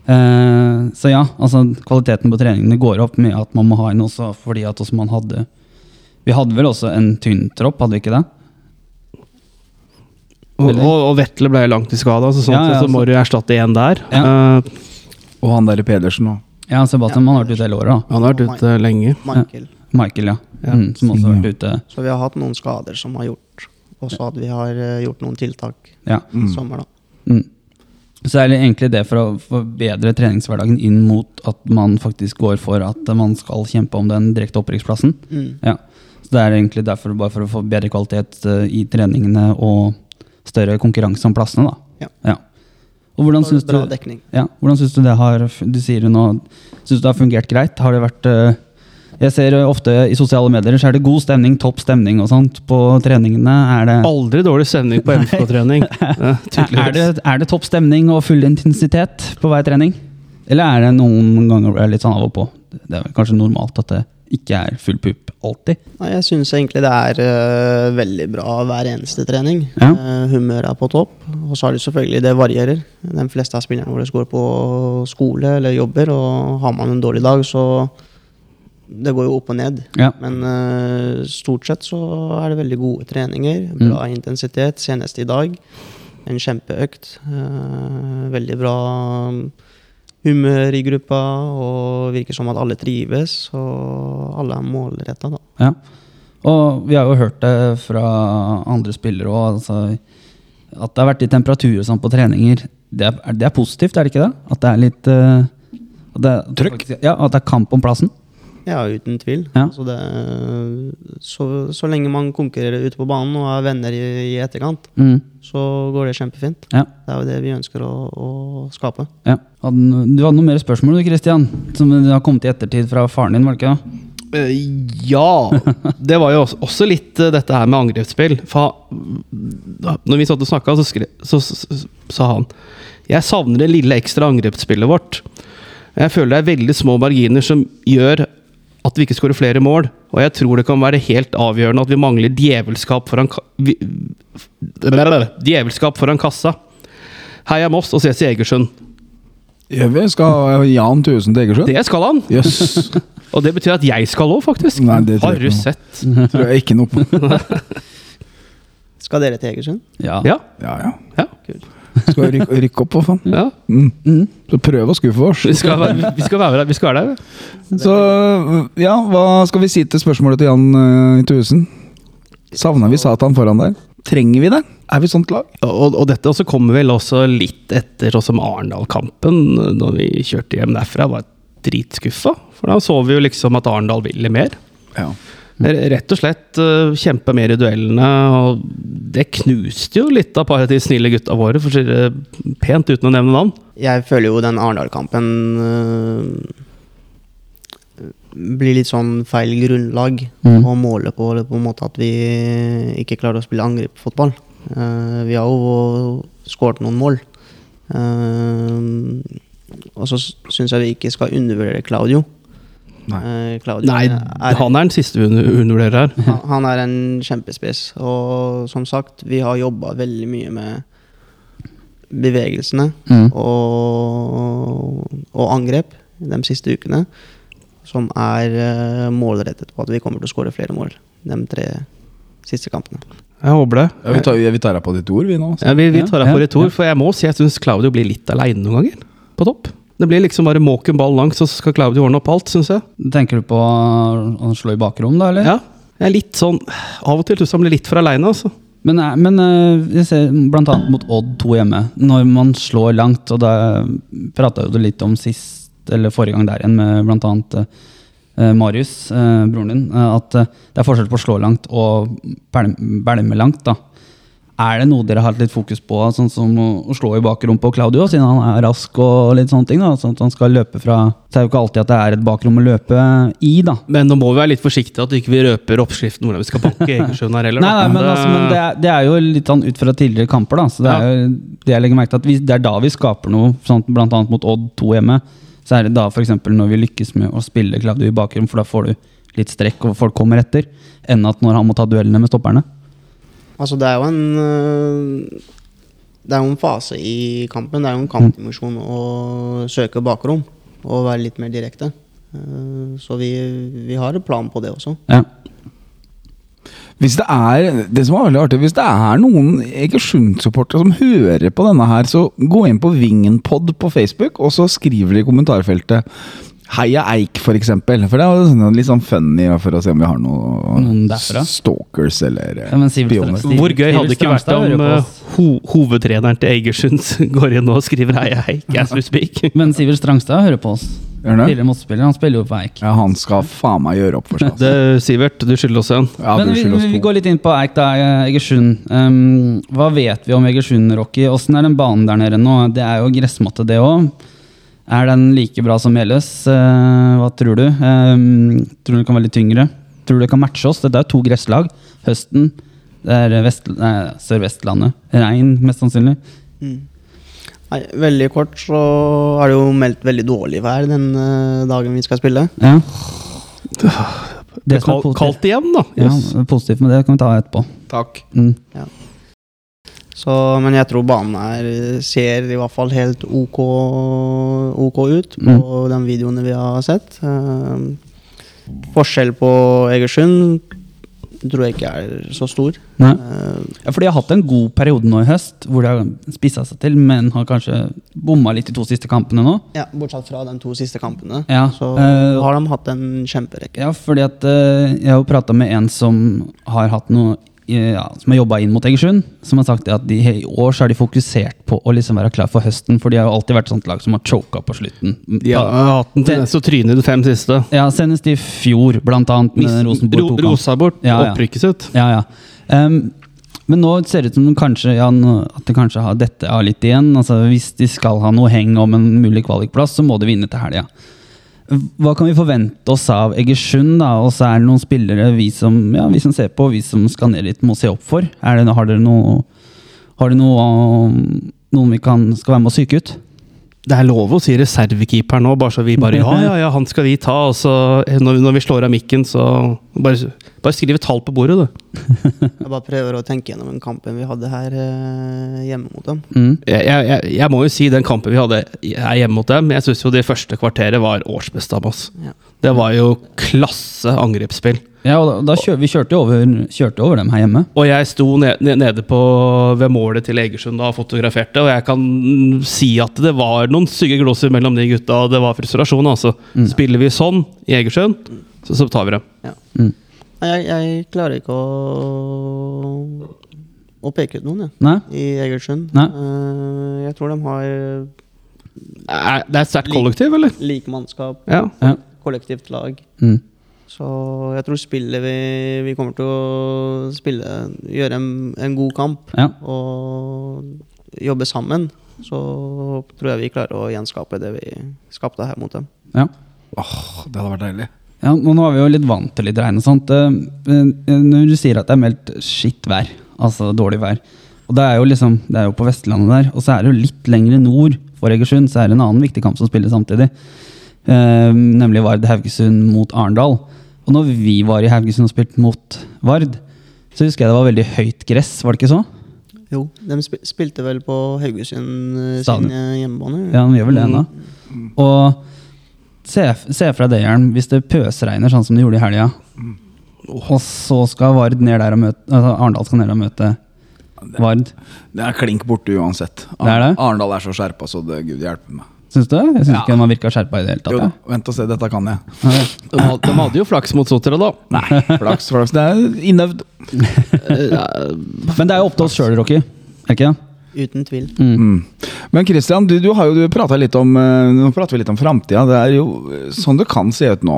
eh, så ja, altså kvaliteten på treningene går opp med at man må ha inn også fordi at også man hadde Vi hadde vel også en tynn tropp, hadde vi ikke det? Og, og, og Vetle ble langtidsskada, så sånn Ja, ja, så må så- du erstatte én der. Ja. Uh, Og han der Pedersen òg. Ja, Sebastian han har vært ute hele året. da han har vært ute lenge. Michael. Michael, ja. Ja. Mm, som også har vært ute. Så vi har hatt noen skader som har gjort også at vi har eh, gjort noen tiltak Ja. i sommer, da. Mm. Så er det egentlig det for å forbedre treningshverdagen inn mot at man faktisk går for at man skal kjempe om den direkte opprykksplassen. Mm. Ja. Så det er egentlig derfor bare for å få bedre kvalitet eh, i treningene og større konkurranse om plassene, da. Ja. Og hvordan syns du, ja, hvordan syns du det har Du sier nå Syns du det har fungert greit? Har det vært eh, Jeg ser ofte i sosiale medier så er det god stemning, topp stemning og sånt på treningene. Er det, Aldri dårlig stemning på MFK-trening. er, er det, er det topp stemning og full intensitet på hver trening? Eller er det noen ganger er litt sånn av og på? Det er kanskje normalt at det ikke er full pupp alltid? Nei, jeg syns egentlig det er uh, veldig bra hver eneste trening. Ja. Uh, humøret er på topp. Og så er det selvfølgelig det varierer. De fleste av spillerne våre går på skole eller jobber, og har man en dårlig dag, så Det går jo opp og ned. Ja. Men uh, stort sett så er det veldig gode treninger. Bra intensitet. Senest i dag. En kjempeøkt. Uh, veldig bra humør i gruppa, og virker som at alle trives. Og alle er målretta, da. Ja. Og vi har jo hørt det fra andre spillere òg, altså, at det har vært litt temperatur og sånn på treninger. Det er, det er positivt, er det ikke det? At det er litt uh, at det, Trykk? Ja, at det er kamp om plassen. Ja, uten tvil. Ja. Altså det, så, så lenge man konkurrerer ute på banen og er venner i, i etterkant, Mm. så går det kjempefint. Ja. Det er jo det vi ønsker å, å skape. ja. Hadde, du hadde noen mer spørsmål du, Christian? Som har kommet i ettertid fra faren din, var det ikke det? Eh, ja. Det var jo også, litt eh, dette her med angrepsspill. For når vi satt og snakka, så, så, så sa han Jeg savner det lille ekstra angrepsspillet vårt. Jeg føler det er veldig små marginer som gjør at vi ikke skårer flere mål. Og jeg tror det kan være helt avgjørende at vi mangler djevelskap foran ka vi, Djevelskap foran kassa. Heia Moss og ses i Egersund. Gjør vi? Skal Jan Tusen til Egersund? Det skal han! Yes. Og det betyr at jeg skal òg, faktisk. Nei, det Har du sett? Tror jeg ikke noe på. Skal dere til Egersund? Ja. Ja. Ja, ja. ja. Skal rykke, rykke opp, hva faen. ja. Mm. Så prøv å skuffe oss. Vi skal, være, vi skal være der. Vi skal være der. Så ja, hva skal vi si til spørsmålet til Jan uh, Tusen? Savner vi Satan foran der? Trenger vi det? Er vi sånt lag? Og, og dette også kommer vel også litt etter sånn som Arendal-kampen, da vi kjørte hjem derfra. Var dritskuffa. For da så vi jo liksom at Arendal ville mer. Ja. R- Rett og slett kjempe mer i duellene. Og det knuste jo litt av paret til de snille gutta våre, for å si det pent uten å nevne navn. Jeg føler jo den Arendal-kampen øh, blir litt sånn feil grunnlag Mm. å måle på. På en måte at vi ikke klarer å spille angrepsfotball. Uh, vi har jo skåret noen mål. Uh, og så syns jeg vi ikke skal undervurdere Claudio. Nei. Eh, Claudio Nei, er, han er den siste vi under- undervurderer her. han, han er en kjempespiss. Og som sagt, vi har jobba veldig mye med bevegelsene Mm. og, og angrep de siste ukene. Som er eh, målrettet på at vi kommer til å skåre flere mål de tre siste kampene. Jeg håper det. Ja, vi, tar, vi tar deg på ditt ord, vi nå. Så. Ja, vi, vi tar deg ja, ditt ord, ja. for jeg må si jeg syns Claudio blir litt aleine noen ganger. På topp. Det blir liksom bare måk en ball langs, så skal Claudio ordne opp alt, syns jeg. Tenker du på å slå i bakrom, da, eller? Ja, jeg er litt sånn Av og til syns jeg han blir litt for aleine, altså. Men, eh, men eh, jeg ser annet mot Odd 2 hjemme, når man slår langt, og da prata jo du litt om sist, eller forrige gang der igjen, med annet eh, Marius, broren din, at det er forskjell på å slå langt og bælme langt. da. Er det noe dere har hatt litt fokus på, sånn som å, slå i bakrom på Claudio, siden han er rask og litt sånne ting? da, sånn at han skal løpe fra Så er det jo ikke alltid at det er et bakrom å løpe i, da. Men nå må vi være litt forsiktige at vi ikke røper oppskriften hvordan vi skal banke Egersund her heller. Nei, nei, men, Det- altså, men det, er, det er jo litt sånn ut fra tidligere kamper, da. Så det er jo det jeg legger merke til at vi, det er da vi skaper noe, sånn, annet mot Odd 2 hjemme. Så er det da f.eks. når vi lykkes med å spille Claudio i bakrom, for da får du litt strekk og folk kommer etter, enn at når han må ta duellene med stopperne. Altså, det er jo en øh, Det er jo en fase i kampen. Det er jo en kampdimensjon å søke bakrom og være litt mer direkte. Eh, Så vi, vi har en plan på det også. Ja. Hvis det er det som er veldig artig, hvis det er noen Egersund-supportere som hører på denne her, så gå inn på Vingenpod på Facebook, og så skriver de i kommentarfeltet Heia Eik, for eksempel. For det er sånn- litt sånn funny for å se om vi har noen Noen derfra? stalkers eller Ja, spioner. Hvor gøy hadde det ikke vært om eh, ho hovedtreneren til Egersund går inn og skriver Heia Eik as we speak? Men Sivert Strangstad hører på oss. Tidligere motspiller. Han spiller jo på Eik. Ja, han skal faen meg gjøre opp for seg. altså. Det, Sivert, du skylder oss en. Ja, Men vi, oss vi går litt inn på Eik, da. Egersund. Um, hva vet vi om Egersund, Rocky? Åssen er den banen der nede nå? Det er jo gressmatte, det òg. Er den like bra som Meløs? Eh, hva tror du? Um, tror du den kan være litt tyngre? Tror du det kan matche oss? Dette er jo to gresslag. Høsten. Det er Sør-Vestlandet. Regn, mest sannsynlig. Nei, veldig kort så er det jo meldt veldig dårlig vær den eh, dagen vi skal spille. Ja. Det det, som er kaldt igjen, da. Ja, Yes. det er positivt med det kan vi ta etterpå. Takk. Mm. Så, men jeg tror banen her ser i hvert fall helt ok, ok ut på de videoene vi har sett. Uh, forskjell på Egersund tror jeg ikke er så stor. Nei. Eh, Ja, for de har hatt en god periode nå i høst, hvor de har spissa seg til, men har kanskje bomma litt de to siste kampene nå. ja, bortsett fra de to siste kampene, Ja, så uh, har de hatt en kjemperekke. Ja, fordi at uh, jeg har jo prata med en som har hatt noe ja, som har jobba inn mot Egersund, som har sagt at de, i år så er de fokusert på å liksom være klar for høsten, for de har jo alltid vært et sånt lag som har choka på slutten. De har hatt en tendens til å tryne i de fem siste. Ja, senest i fjor, blant annet med Rosenborg Ro, rosa bort Ja, ja. opprykket sitt. Ja, ja. Um, men nå ser det ut som de kanskje, ja, at det kanskje har dette av litt igjen. Altså, hvis de skal ha noe heng om en mulig kvalikplass, så må de vinne til helga. Hva kan vi forvente oss av Egersund? da? Og så er det noen spillere vi som, ja, vi som ser på, vi som skal ned dit, må se opp for. Det, har dere noe Har dere noe, noen vi kan, skal være med å psyke ut? Det er lov å si reservekeeper nå, bare så vi bare Ja, ja, ja, han skal vi ta. Og så når, når vi slår av mikken, så bare, bare skriv et tall på bordet, du. Jeg bare prøver å tenke gjennom den kampen vi hadde her eh, hjemme mot dem. Mm. Jeg, jeg, jeg, jeg må jo si den kampen vi hadde her hjemme mot dem, jeg syns jo det første kvarteret var årsbeste av oss. Ja. Det var jo klasse angrepsspill. Ja, og da, da kjør, Vi kjørte jo over, kjørte over dem her hjemme. Og jeg sto ned, ned, nede på, ved målet til Egersund og fotograferte, og jeg kan si at det var noen stygge glosser mellom de gutta, og det var frustrasjon. altså. Spiller vi sånn i Egersund, så, så tar vi dem. Mm. Jeg, jeg klarer ikke å, å peke ut noen jeg, Nei? i Egersund. Nei. Eh, jeg tror de har Er, det er sterkt kollektiv, eller? lik mannskap, Ja. Ja. Kollektivt lag. Mm. Så jeg tror spillet vi, vi kommer til å spille, gjøre en, en god kamp Ja. og jobbe sammen, så tror jeg vi klarer å gjenskape det vi skapte her mot dem. ja. Åh, det hadde vært deilig. Ja, nå nå er vi jo litt vant til litt regn og sånt. Eh, eh, Når du sier at det er meldt skitt vær, altså dårlig vær, og det er jo liksom, det er jo på Vestlandet der, og så er det jo litt lenger nord for Egersund, så er det en annen viktig kamp som spiller samtidig. Eh, nemlig Vard Haugesund mot Arendal. Og når vi var i Haugesund og spilte mot Vard, så husker jeg det var veldig høyt gress, var det ikke så? Jo, de spilte vel på Haugesund eh, Stadion. sin eh, hjemmebane. Ja, de gjør vel det ennå. Og se, se fra det, Jern, hvis det pøsregner sånn som det gjorde i helga, og så skal Vard ned der og møte altså Arendal skal ned og møte Vard. Det er klink borte uansett. Det er? Arendal er så skjerpa, så det gud hjelpe meg. Syns du? Jeg syns Ja. ikke man virka skjerpa i det hele tatt. Jo ja. vent og se, dette kan jeg. De, de hadde jo flaks mot Sotra, da. Nei, flaks, flaks. Det er innøvd. Men det er jo opp til oss sjøl, Rocky. Er ikke det? Uten tvil. Mm. Mm. Men Christian, du, du har jo prata litt om eh, Nå prater vi litt om framtida. Det er jo eh, sånn det kan se ut nå.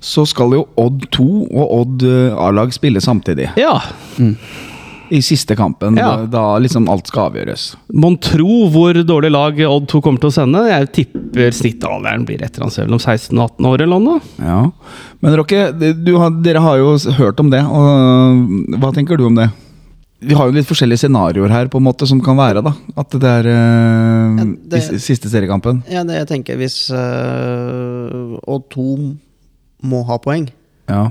Så skal jo Odd 2 og Odd eh, A-lag spille samtidig. Ja. I siste kampen, Ja. da, da liksom alt skal avgjøres. Mon tro hvor dårlig lag Odd 2 kommer til å sende? Jeg tipper snittalderen blir et eller annet mellom 16 og 18 år eller noe. Ja. Men Rokke, har, dere har jo hørt om det. Og hva tenker du om det? Vi har jo litt forskjellige scenarioer her på en måte som kan være. da At det er øh, Ja, det- siste seriekampen. Ja, det jeg tenker hvis øh, Odd 2 må ha poeng, Ja.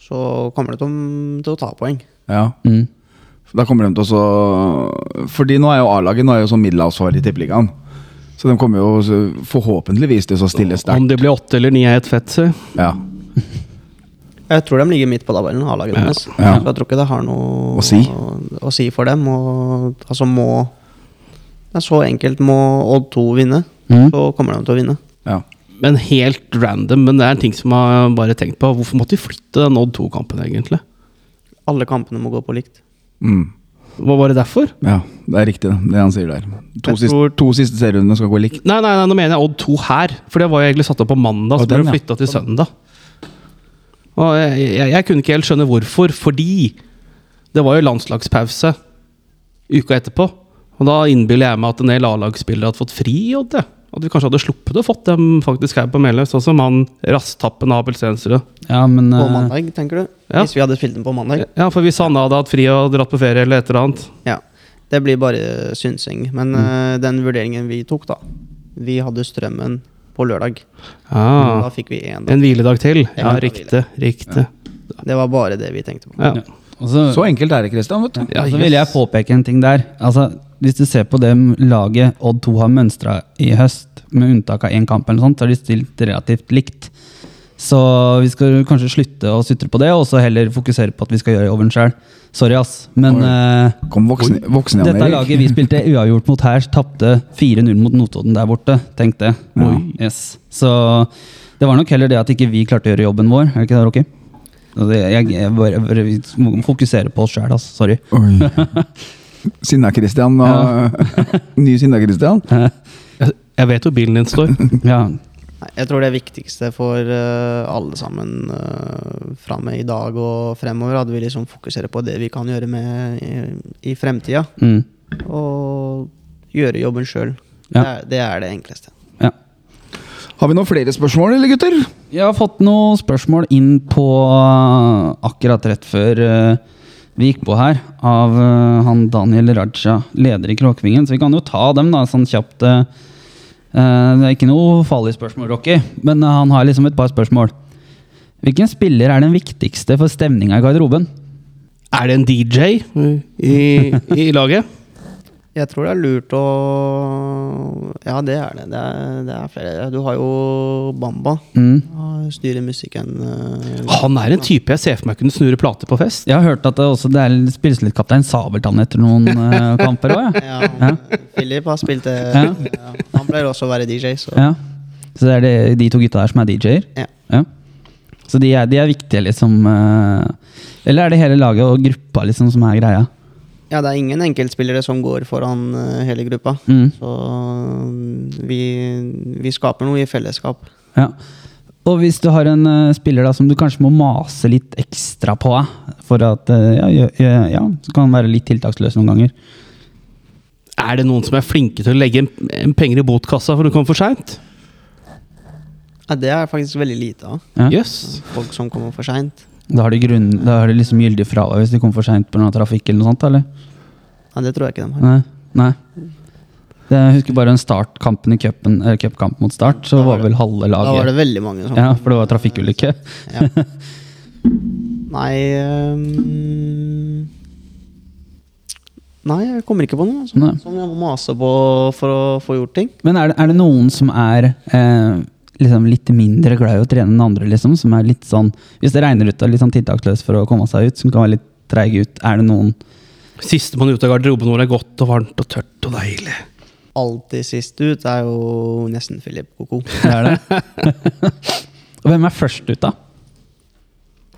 så kommer de til, å- til å ta poeng. ja. Mm. Da kommer de til å Fordi nå er jo A-laget Nå er jo sånn middelhavsfar i Tippeligaen. Så de kommer jo forhåpentligvis til å stille Om sterkt. det blir åtte eller ni er helt fett, si. Ja. Jeg tror de ligger midt på tabellen, A-laget deres. Ja. Så jeg tror ikke det har noe Å si. å, å si for dem. Og altså må Det er så enkelt. Må Odd 2 vinne, Mm. så kommer de til å vinne. Ja. Men helt random, men det er en ting som jeg har bare tenkt på. Hvorfor måtte vi flytte den Odd 2-kampen, egentlig? Alle kampene må gå på likt. Mm. Hva var det derfor? ja, det er riktig, det han sier der. To, siste, tror- to siste serierundene skal gå likt. Nei, nei, nei, nå mener jeg Odd 2 her. For det var jo egentlig satt opp på mandag, så ble det ja. flytta til søndag. Og jeg, jeg, jeg kunne ikke helt skjønne hvorfor, fordi det var jo landslagspause uka etterpå. Og da innbiller jeg meg at en del A-lagsspillere hadde fått fri i Odd. jeg. At vi kanskje hadde sluppet å fått dem faktisk her på Meløy, sånn som han rasttappen Abel Stensrud. Ja, men På eh, mandag, tenker du? Ja. Hvis vi hadde spilt den på mandag? Ja, for hvis han hadde hatt fri og dratt på ferie eller et eller annet Ja. Det blir bare synsing. Men eh, den vurderingen vi tok, da Vi hadde strømmen på lørdag. ah, Da fikk vi én. En hviledag til. Ja, En riktig. Riktig. Det var bare det vi tenkte på. Ja. Ja. så- Så enkelt er det, Christian. vet du. Ja, så vil jeg påpeke en ting der. Altså, hvis du ser på det laget Odd 2 har mønstra i høst, med unntak av én kamp, eller sånt, så har de stilt relativt likt. Så vi skal kanskje slutte å sutre på det, og så heller fokusere på at vi skal gjøre jobben sjøl. Sorry, ass. Men eh, Kom voksen, voksen igjen, dette laget vi spilte uavgjort mot her, tapte 4-0 mot Notodden der borte. Tenk det. Yes. Så det var nok heller det at ikke vi klarte å gjøre jobben vår. Er det ikke det, Rocky? Jeg, Jeg, jeg må fokusere på oss sjæl, ass. Sorry. Sinna-Christian og Ny Sinna-Christian. Jeg, vet hvor bilen din står. Ja, Jeg tror det viktigste for eh, alle sammen uh, fra med i dag og fremover, at vi liksom fokuserer på det vi kan gjøre med i, i fremtida. mm. Og gjøre jobben sjøl. Ja. Det, det er det enkleste. ja. Har vi noen flere spørsmål, eller gutter? Jeg har fått noen spørsmål inn på uh, akkurat rett før uh, vi gikk på her, av uh, han Daniel Raja, leder i Kråkvingen. Så vi kan jo ta dem da, sånn kjapt. uh, det er ikke noe farlig spørsmål, Rocky, men uh, han har liksom et par spørsmål. Hvilken spiller er den viktigste for stemninga i garderoben? Er det en DJ i, i laget? Jeg tror det er lurt å Ja, det er det. Det er, det er flere. Du har jo Bamba. Mm. Han Styrer musikken. Uh, Han er en type jeg ser for meg kunne snurre plater på fest. Jeg har hørt at det også det er, spilles litt Kaptein Sabeltann etter noen uh, kamper òg, ja. Ja, Philip har spilt det. Ja. Ja. Han pleier også å være DJ, så ja. Så det er det, de to gutta der som er DJ-er? Ja. Ja. Så de er, de er viktige, liksom. Uh, Eller er det hele laget og gruppa liksom som er greia? Ja, det er ingen enkeltspillere som går foran eh, hele gruppa. Mm. Så mm, vi, vi skaper noe i fellesskap. Ja. Og hvis du har en uh, spiller da som du kanskje må mase litt ekstra på, eh, for at uh, ja, ja, ja, ja, så kan han være litt tiltaksløs noen ganger. Er det noen som er flinke til å legge en, en penger i botkassa for å komme for seint? Ja, det er faktisk veldig lite av. Ja. Yes. Folk som kommer for seint. Da har de, grunn, da har de liksom gyldig fravær hvis de kommer for seint pga. trafikk eller noe sånt, eller? Ja, det tror jeg ikke de har. Nei. Nei. Det, jeg husker bare en startkampen i cupen, cupkamp mot start, så var var vel halve laget Da var det veldig mange som Ja, for det var trafikkulykke. Ja. Nei um, Nei, jeg kommer ikke på noe som, som jeg må mase på for å få gjort ting. Men er det, er det noen som er eh, liksom litt mindre glad i å trene enn andre, liksom? Som er litt sånn Hvis det regner ut og er litt sånn tiltaksløs for å komme seg ut, som kan være litt treig ut, er det noen Sistemann ut av garderoben hvor det er godt og varmt og tørt og deilig. Alltid sist ut er jo nesten Philip Koko. Det er det. og hvem er først ut, da?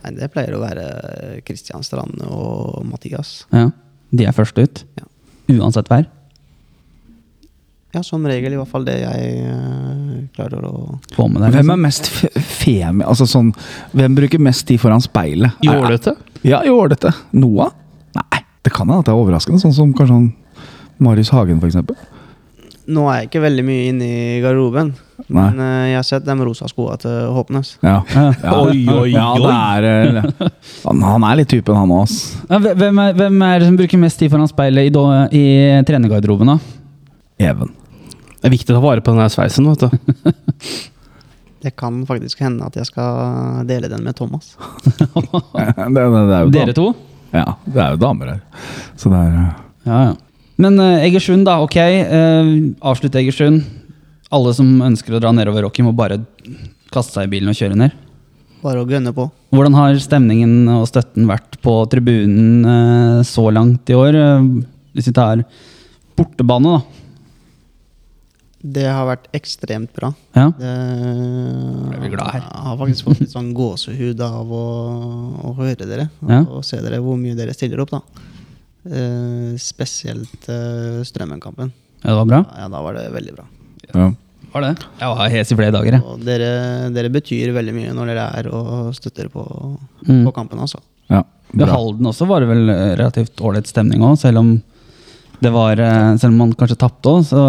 Nei, det pleier å være Kristian Strand og Mathias. Ja, De er først ut? Ja. Uansett vær? Ja, som regel i hvert fall det jeg uh, klarer å Få med deg? Hvem liksom. er mest fe- femi... Altså sånn Hvem bruker mest tid foran speilet? Jålete? Ja, jålete. Noah? Nei, det kan hende at det er overraskende. Sånn som kanskje han Marius Hagen, eksempel. Nå er jeg ikke veldig mye inne i garderoben, Nei. men uh, jeg har sett de rosa skoa til Håpnes. Ja. Ja. oi, Oi, oi, ja, er eh, han, han er litt typen, han òg. Ja, hvem, er, hvem er det som bruker mest tid foran speilet i, i trenergarderoben, da? Even. Det er viktig å ta vare på den der sveisen. vet du. Det kan faktisk hende at jeg skal dele den med Thomas. det, det, det er jo Dere to? Ja, det er jo damer her. Så det er Ja, ja. Men uh, Egersund, da. Ok, uh, avslutt Egersund. Alle som ønsker å dra nedover Rocky, må bare kaste seg i bilen og kjøre ned. bare å gønne på. Hvordan har stemningen og støtten vært på tribunen uh, så langt i år? Hvis vi tar bortebane, da. Det har vært ekstremt bra. Ja. Det, er vi glad her. Jeg har faktisk fått litt sånn gåsehud av å, å høre dere. Ja. Og se dere hvor mye dere stiller opp, da. Uh, spesielt uh, Strømmen-kampen. ja, det var bra. Ja, da var det veldig bra. Ja. Var det? Jeg var hes i flere dager, jeg. Og dere, dere betyr veldig mye når dere er og støtter på, Mm. på kampen, altså. ja. Ved Halden også var det vel relativt ålreit stemning òg, selv om det var eh, Selv om man kanskje tapte òg, så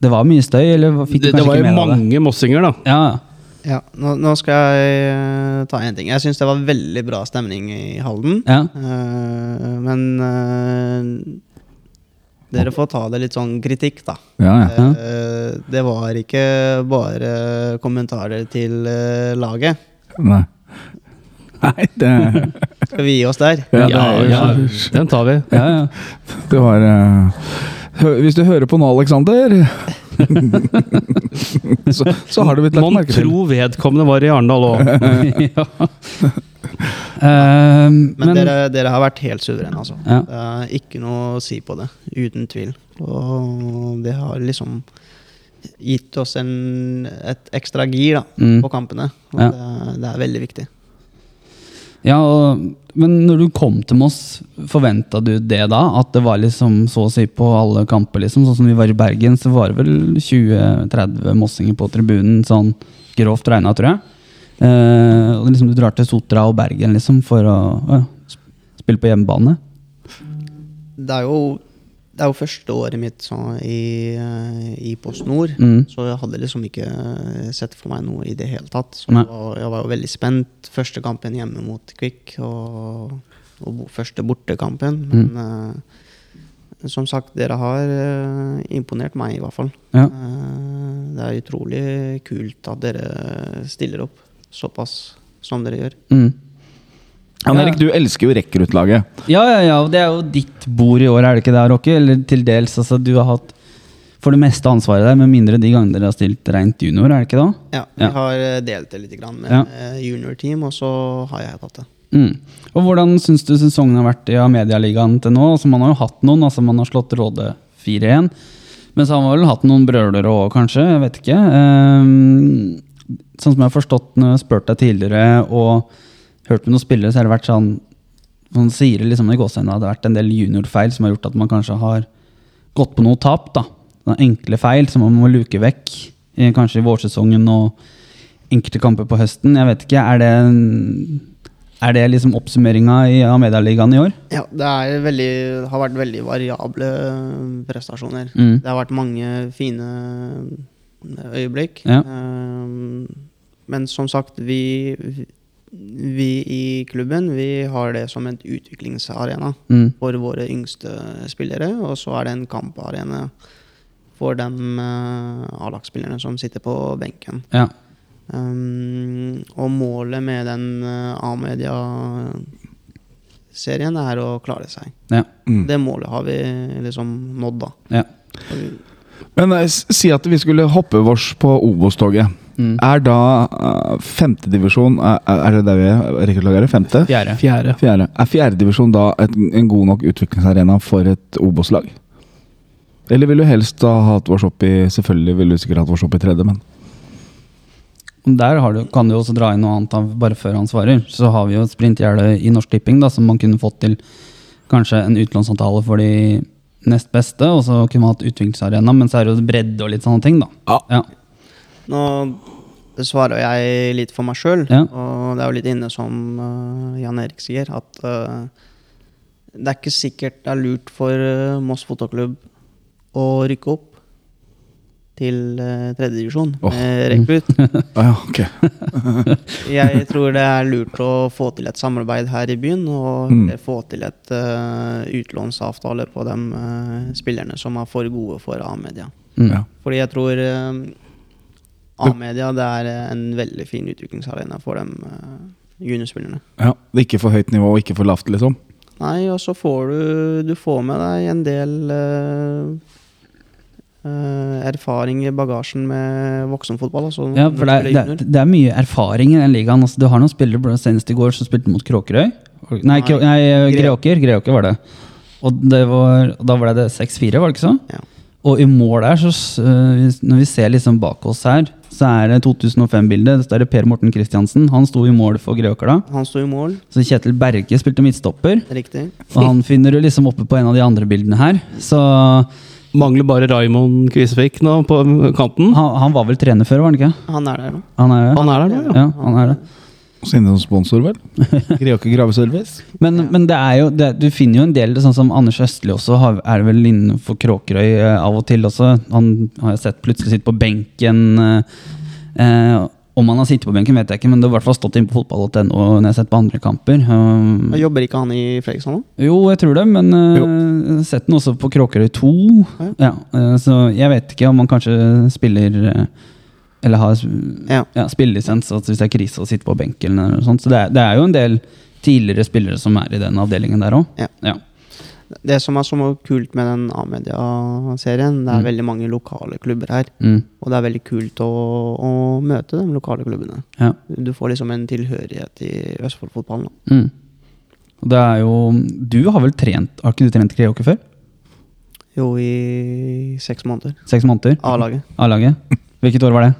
Det var mye støy, eller fikk du Det, det kanskje var ikke jo med deg det? mange mossinger, da. Ja, Ja, nå, nå skal jeg eh, ta én ting. Jeg syns det var veldig bra stemning i Halden. ja. Uh, men uh, dere får ta det litt sånn kritikk, da. Ja, ja. Uh, det var ikke bare kommentarer til laget. Nei. Nei, det Skal vi gi oss der? Ja, det, Ja, ja, den tar vi. ja, ja. det var Hvis du hører på nå, Aleksander så, så har du blitt lagt Mon merke til. tro vedkommende var i Arendal òg. ja. Eh, Men, men dere, dere har vært helt suverene, altså. Ja. Det er ikke noe å si på det. Uten tvil. Og det har liksom gitt oss en, et ekstra gir da, Mm. på kampene. Og Ja. det, det er veldig viktig. Ja, og, men når du kom til Moss, forventa du det da? At det var liksom så å si på alle kamper, liksom? Sånn som vi var i Bergen, så var det vel 20-30 mossinger på tribunen, sånn grovt regna, tror jeg. Eh, og liksom du drar til Sotra og Bergen liksom for å ja, spille på hjemmebane. Det er jo, det er jo første året mitt så, i, eh, i Post Nord, Mm. så jeg hadde liksom ikke sett for meg noe i det hele tatt. Så jeg var, jeg var jo veldig spent. Første kampen hjemme mot Kvikk, og, og første bortekampen. Men Mm. uh, som sagt, dere har uh, imponert meg, i hvert fall. Ja. Uh, det er utrolig kult at dere stiller opp såpass som dere gjør. Mm. Jan Erik, du elsker jo rekruttlaget. Ja, ja, ja, det er jo ditt bord i år, er det ikke det, Rocky? Eller til dels. Altså, du har hatt for det meste ansvaret der, med mindre de gangene dere har stilt rent junior, er det ikke da? Ja, vi Ja. har eh, delt det litt grann med Ja. eh, juniorteam, og så har jeg tatt det. Mm. Og hvordan syns du sesongen har vært i Amedialigaen til nå? Altså, man har jo hatt noen, altså man har slått Råde 4-1. Men så har man vel hatt noen brølere òg, kanskje? Jeg vet ikke. Um, sånn som jeg har forstått når jeg har spurt deg tidligere og hørt med noen spillere, så har det vært sånn Man sier liksom i gåsehendene at det har vært en del juniorfeil som har gjort at man kanskje har gått på noe tap. da. Noen enkle feil som man må luke vekk, i, kanskje i vårsesongen og enkelte kamper på høsten. Jeg vet ikke, Er det, en- er det liksom oppsummeringa av Amedia-ligaen i år? Ja, det veldig, har vært veldig variable prestasjoner. Mm. Det har vært mange fine øyeblikk. Ja. Men som sagt, vi, vi i klubben vi har det som en utviklingsarena Mm. for våre yngste spillere. Og så er det en kamparena for de uh, A-lagsspillerne som sitter på benken. Ja. Um, og målet med den uh, A-media-serien er å klare seg. Ja. Mm. Det målet har vi liksom nådd, da. ja. Men eh, si at vi skulle hoppe vårs på Obos-toget. Mm. Er da uh, femtedivisjon Er er det der vi er rekruttlaget? Femte? Fjerde. Fjerde. Fjerde. Er fjerdedivisjon da et, en god nok utviklingsarena for et Obos-lag? Eller vil du helst ha hatt vårs opp i Selvfølgelig vil du sikkert hatt vårs opp i tredje, men Der har du, kan du også dra inn noe annet av, bare før han svarer. Så har vi jo sprintgjerdet i Norsk Tipping, da, som man kunne fått til kanskje en utlånsavtale for de nest beste, og så kunne man hatt utviklingsarena, men så er det jo bredde og litt sånne ting, da. Ja. Ja. Nå svarer jeg litt for meg sjøl, Ja. og det er jo litt inne som uh, Jan Erik sier, at uh, det er ikke sikkert det er lurt for uh, Moss fotballklubb å rykke opp til uh, tredjedivisjon oh. med rekrutt. Ah, okay. ok. Jeg tror det er lurt å få til et samarbeid her i byen, og Mm. få til et uh, utlånsavtale på de uh, spillerne som er for gode for A-media. Mm. Ja. Fordi jeg tror uh, A-media det er en veldig fin utviklingsarena for de uh, juniorspillerne. ja. Det er ikke for høyt nivå og ikke for lavt, liksom? Nei, og så får du, du får med deg en del uh, Eh, erfaring i bagasjen med voksenfotball. Altså, Ja, for det er, det, det er mye erfaring i den ligaen. Altså, du har noen spillere, blant- senest i går, som spilte mot Kråkerøy. Nei, Nei, nei Greåker. Greåker var det. Og det var, da ble det 6-4, var det ikke så? Ja. Og i mål der, så, hvis- når vi ser liksom bak oss her, så er det 2005-bildet. Der er det Per Morten Kristiansen. Han sto i mål for Greåkla. Han sto i mål, Så Kjetil Berge spilte midtstopper. riktig. Og han finner du liksom oppe på en av de andre bildene her. Så Mangler bare Raymond Kvisvik nå på kanten. han, han var vel trener før, var han ikke? Han er der nå. Han er, Han er der nå, ja. ja, han er det. Inne som sponsor, vel? Greåker graveservice. Men, men det er jo, det, du finner jo en del, sånn som Anders Østli også, har, er vel innenfor Kråkerøy eh, av og til også. Han har jeg sett plutselig sitte på benken. Eh, eh, om han har sittet på benken, vet jeg ikke, men det har i hvert fall stått inne på fotball.no når jeg har sett på andre kamper. Um, Jobber ikke han i Fredrikstad nå? jo, jeg tror det, men eh, jeg har sett den også på Kråkerøy 2. Ja, eh, så jeg vet ikke om han kanskje spiller eh, Eller har Ja. ja, spillelisens, hvis det er krise å sitte på benken eller sånt. Så det er, det er jo en del tidligere spillere som er i den avdelingen der òg. Ja. Ja. Det som er så kult med den A-media-serien, det er Mm. veldig mange lokale klubber her. Mm. Og det er veldig kult å, å møte de lokale klubbene. Ja. Du får liksom en tilhørighet i Østfold-fotballen. Mm. Og det er jo Du har vel trent Har ikke du trent Greåker før? Jo, i seks måneder. Seks måneder? A-laget. A-laget? Hvilket år var det?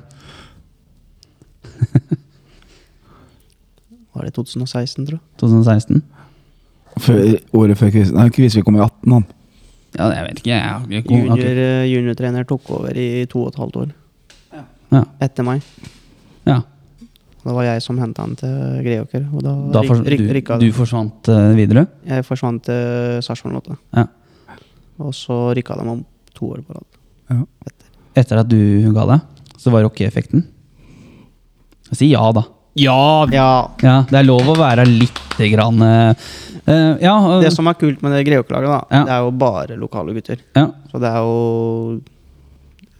Var det 2016, tror jeg. 2016? Før, året før Kvisvik Nei, Kvisvik kom i 18, han. Ja, jeg vet ikke. Jeg jeg har Junior, eh, juniortrener tok over i to og et halvt år. Ja. Etter meg. ja. Det var jeg som henta han til Greåker. Og da, Da ryk, for, ryk, du, du forsvant uh, videre? Jeg forsvant til Sarpsborg 8. Ja. Og så rykka de om to år på rad. Etter at du ga deg, så var Rocky-effekten? Si ja, da. Ja, Ja, Ja, det er lov å være lite grann eh, eh, Ja. eh, Det som er kult med det Greåker-laget, da, Ja. det er jo bare lokale gutter. ja. Så det er jo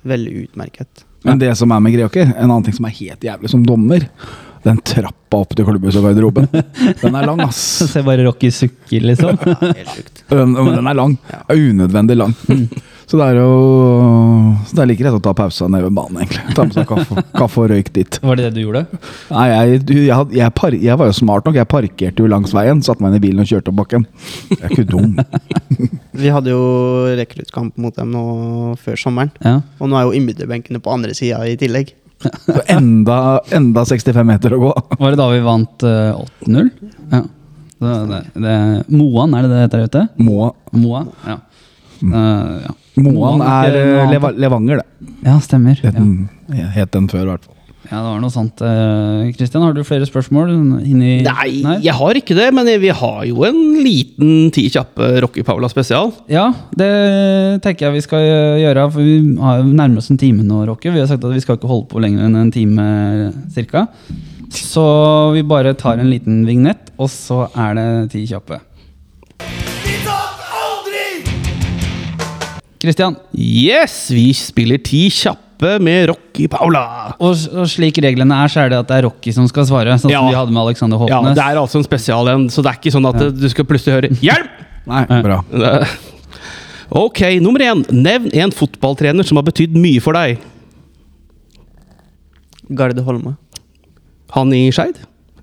veldig utmerket. Men det som er med Greåker, en annen ting som er helt jævlig som dommer Den trappa opp til klubbhuset og garderoben. Den er lang, ass. Se bare Rocky sukker, liksom. Helt sjukt. Den, men den er lang. Ja. Er Unødvendig lang. Så det er jo Så det er like greit å ta pause nede ved banen, egentlig. Ta med seg kaffe, kaffe og røyk dit. Var det det du gjorde? Nei, jeg, jeg, jeg, par, jeg var jo smart nok. Jeg parkerte jo langs veien, satte meg inn i bilen og kjørte opp bakken. Jeg er ikke dum. Vi hadde jo rekruttkamp mot dem nå før sommeren. Ja. Og nå er jo innbytterbenkene på andre sida i tillegg. Så enda, enda 65 meter å gå. Var det da vi vant uh, 8-0? Ja. Det, det, det, Moan, er det det heter ute? Moa. Moa? Ja. Eh, ja. Moan er eh, Leva, Levanger, det. Ja, stemmer. Het Ja. den, het den før, i hvert fall. ja, det var noe sant. Kristian, har du flere spørsmål? Inni Nei, jeg har ikke det, men vi har jo en liten ti kjappe Rocky Paula spesial. Ja, det tenker jeg vi skal gjøre. For vi har nærmer oss en time nå, Rocky. Vi har sagt at vi skal ikke holde på lenger enn en time cirka. Så vi bare tar en liten vignett, og så er det ti kjappe. Kristian, Yes, vi spiller ti kjappe med Rocky Paula. og, og slik reglene er, så er det at det er Rocky som skal svare. Sånn Ja. som vi hadde med Alexander Ja, Det er altså en spesial en, så det er ikke sånn at du skal plutselig høre 'hjelp'! Nei, Nei. bra. Ok, nummer én. Nevn en fotballtrener som har betydd mye for deg. Garde Holme. Han i Skeid?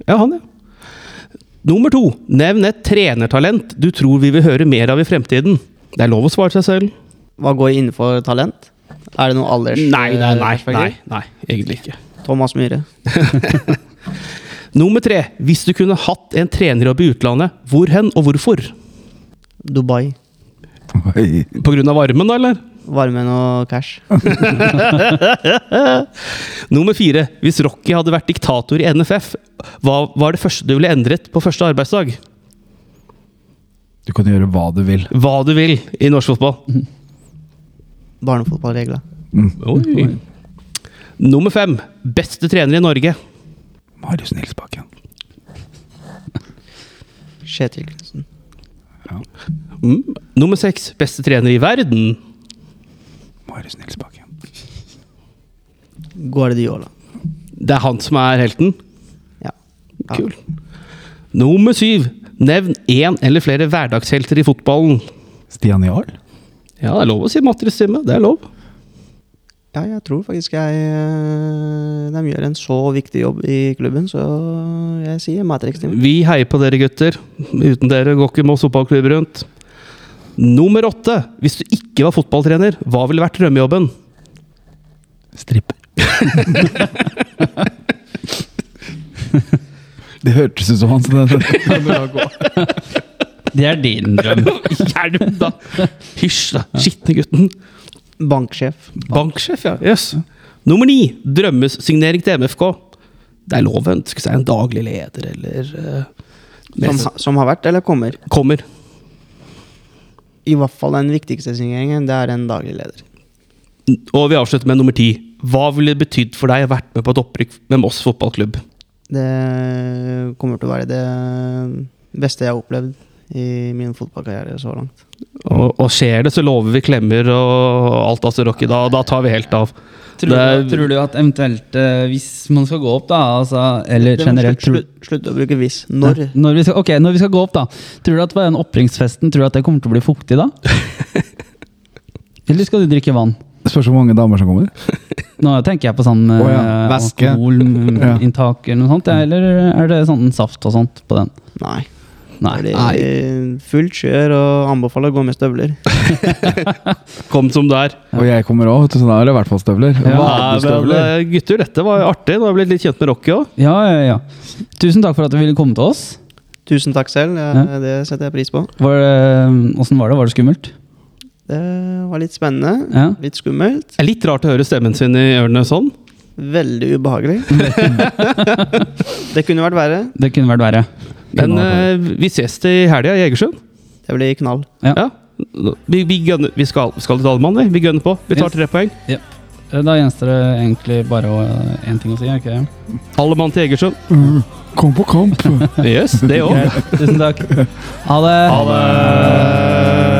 Ja, han, ja. Nummer to. Nevn et trenertalent du tror vi vil høre mer av i fremtiden. Det er lov å svare seg selv. Hva går innenfor talent? Er det noe alders... Nei, nei, nei. Nei, nei egentlig ikke. Thomas Myhre. Nummer tre. Hvis du kunne hatt en trenerjobb i utlandet, hvor hen og hvorfor? Dubai. Oi. På grunn av varmen, da, eller? Varmen og cash. Nummer fire. Hvis Rocky hadde vært diktator i NFF, hva var det første du ville endret på første arbeidsdag? Du kan gjøre hva du vil. Hva du vil i norsk fotball. Barnefotballregler. Oi. Nummer fem. Beste trener i Norge. Marius Nilsbakken. Kjetil Knutsen. Mm. Nummer seks. Beste trener i verden. Marius Nilsbakken. Guardiola. Det er han som er helten. Ja. Ja. Kul. Nummer syv. Nevn én eller flere hverdagshelter i fotballen. Stian Jarl. Ja, det er lov å si Mattis Stemme. Det er lov. Ja, jeg tror faktisk jeg eh, de gjør en så viktig jobb i klubben, så jeg sier Matrix-team. Vi heier på dere, gutter. Uten dere går ikke Moss fotballklubb rundt. Nummer åtte. Hvis du ikke var fotballtrener, hva ville vært drømmejobben? Stripper. det hørtes ut som han, så det, det å gå. Det er din drøm. Hjelm, da! Hysj, da. Skitne gutten. Banksjef. Banksjef, ja. Jøss. Nummer ni. Drømmesignering til MFK. Det er lov å ønske seg en daglig leder, eller uh, Som, som har vært, eller kommer. Kommer. I hvert fall den viktigste signeringen, det er en daglig leder. Og vi avslutter med nummer ti. Hva ville det betydd for deg å vært med på et opprykk med Moss fotballklubb? Det kommer til å være det beste jeg har opplevd i min fotballkarriere så langt. Og, og skjer det, så lover vi klemmer og alt, altså, Rocky. Da, da tar vi helt av. Tror er- tror du at eventuelt, uh, hvis man skal gå opp, da, altså, eller generelt slutt, slutt, slutt å bruke hvis. Når? Ja, når vi skal, ok, når vi skal gå opp, da. Tror du at den oppringsfesten Tror du at det kommer til å bli fuktig da? Eller skal du drikke vann? Det spørs hvor mange damer som kommer. Nå tenker jeg på sånn oh, ja, eh, alkoholinntak eller noe sånt. Ja, eller er det sånn saft og sånt på den? Nei. Nei. Det er fullt kjør og anbefaler å gå med støvler. Kom som det er. Og jeg kommer òg, så da er det i hvert fall støvler. Ja, Nei, men, eh, gutter, dette var artig. Nå har blitt litt kjent med Rocky òg. Ja, ja, ja. Tusen takk for at du ville komme til oss. Tusen takk selv, Ja. det setter jeg pris på. Var det, Åssen var det? Var det skummelt? Det var litt spennende, Ja. litt skummelt, Det er litt rart å høre stemmen sin i ørene sånn. veldig ubehagelig. det kunne vært verre. Det kunne vært verre. Men uh, vi ses til helga i Egersund. Det blir knall. Ja. Ja. Vi, vi, gønner, vi skal, skal til Dalemann, vi. Vi gønner på. Vi tar Yes. tre poeng. Ja. Da gjenstår det egentlig bare én ting å si. ikke det? Alle mann til Egersund. Mm, Kom på kamp! Yes, det òg. Tusen takk. Ha det. Ha det!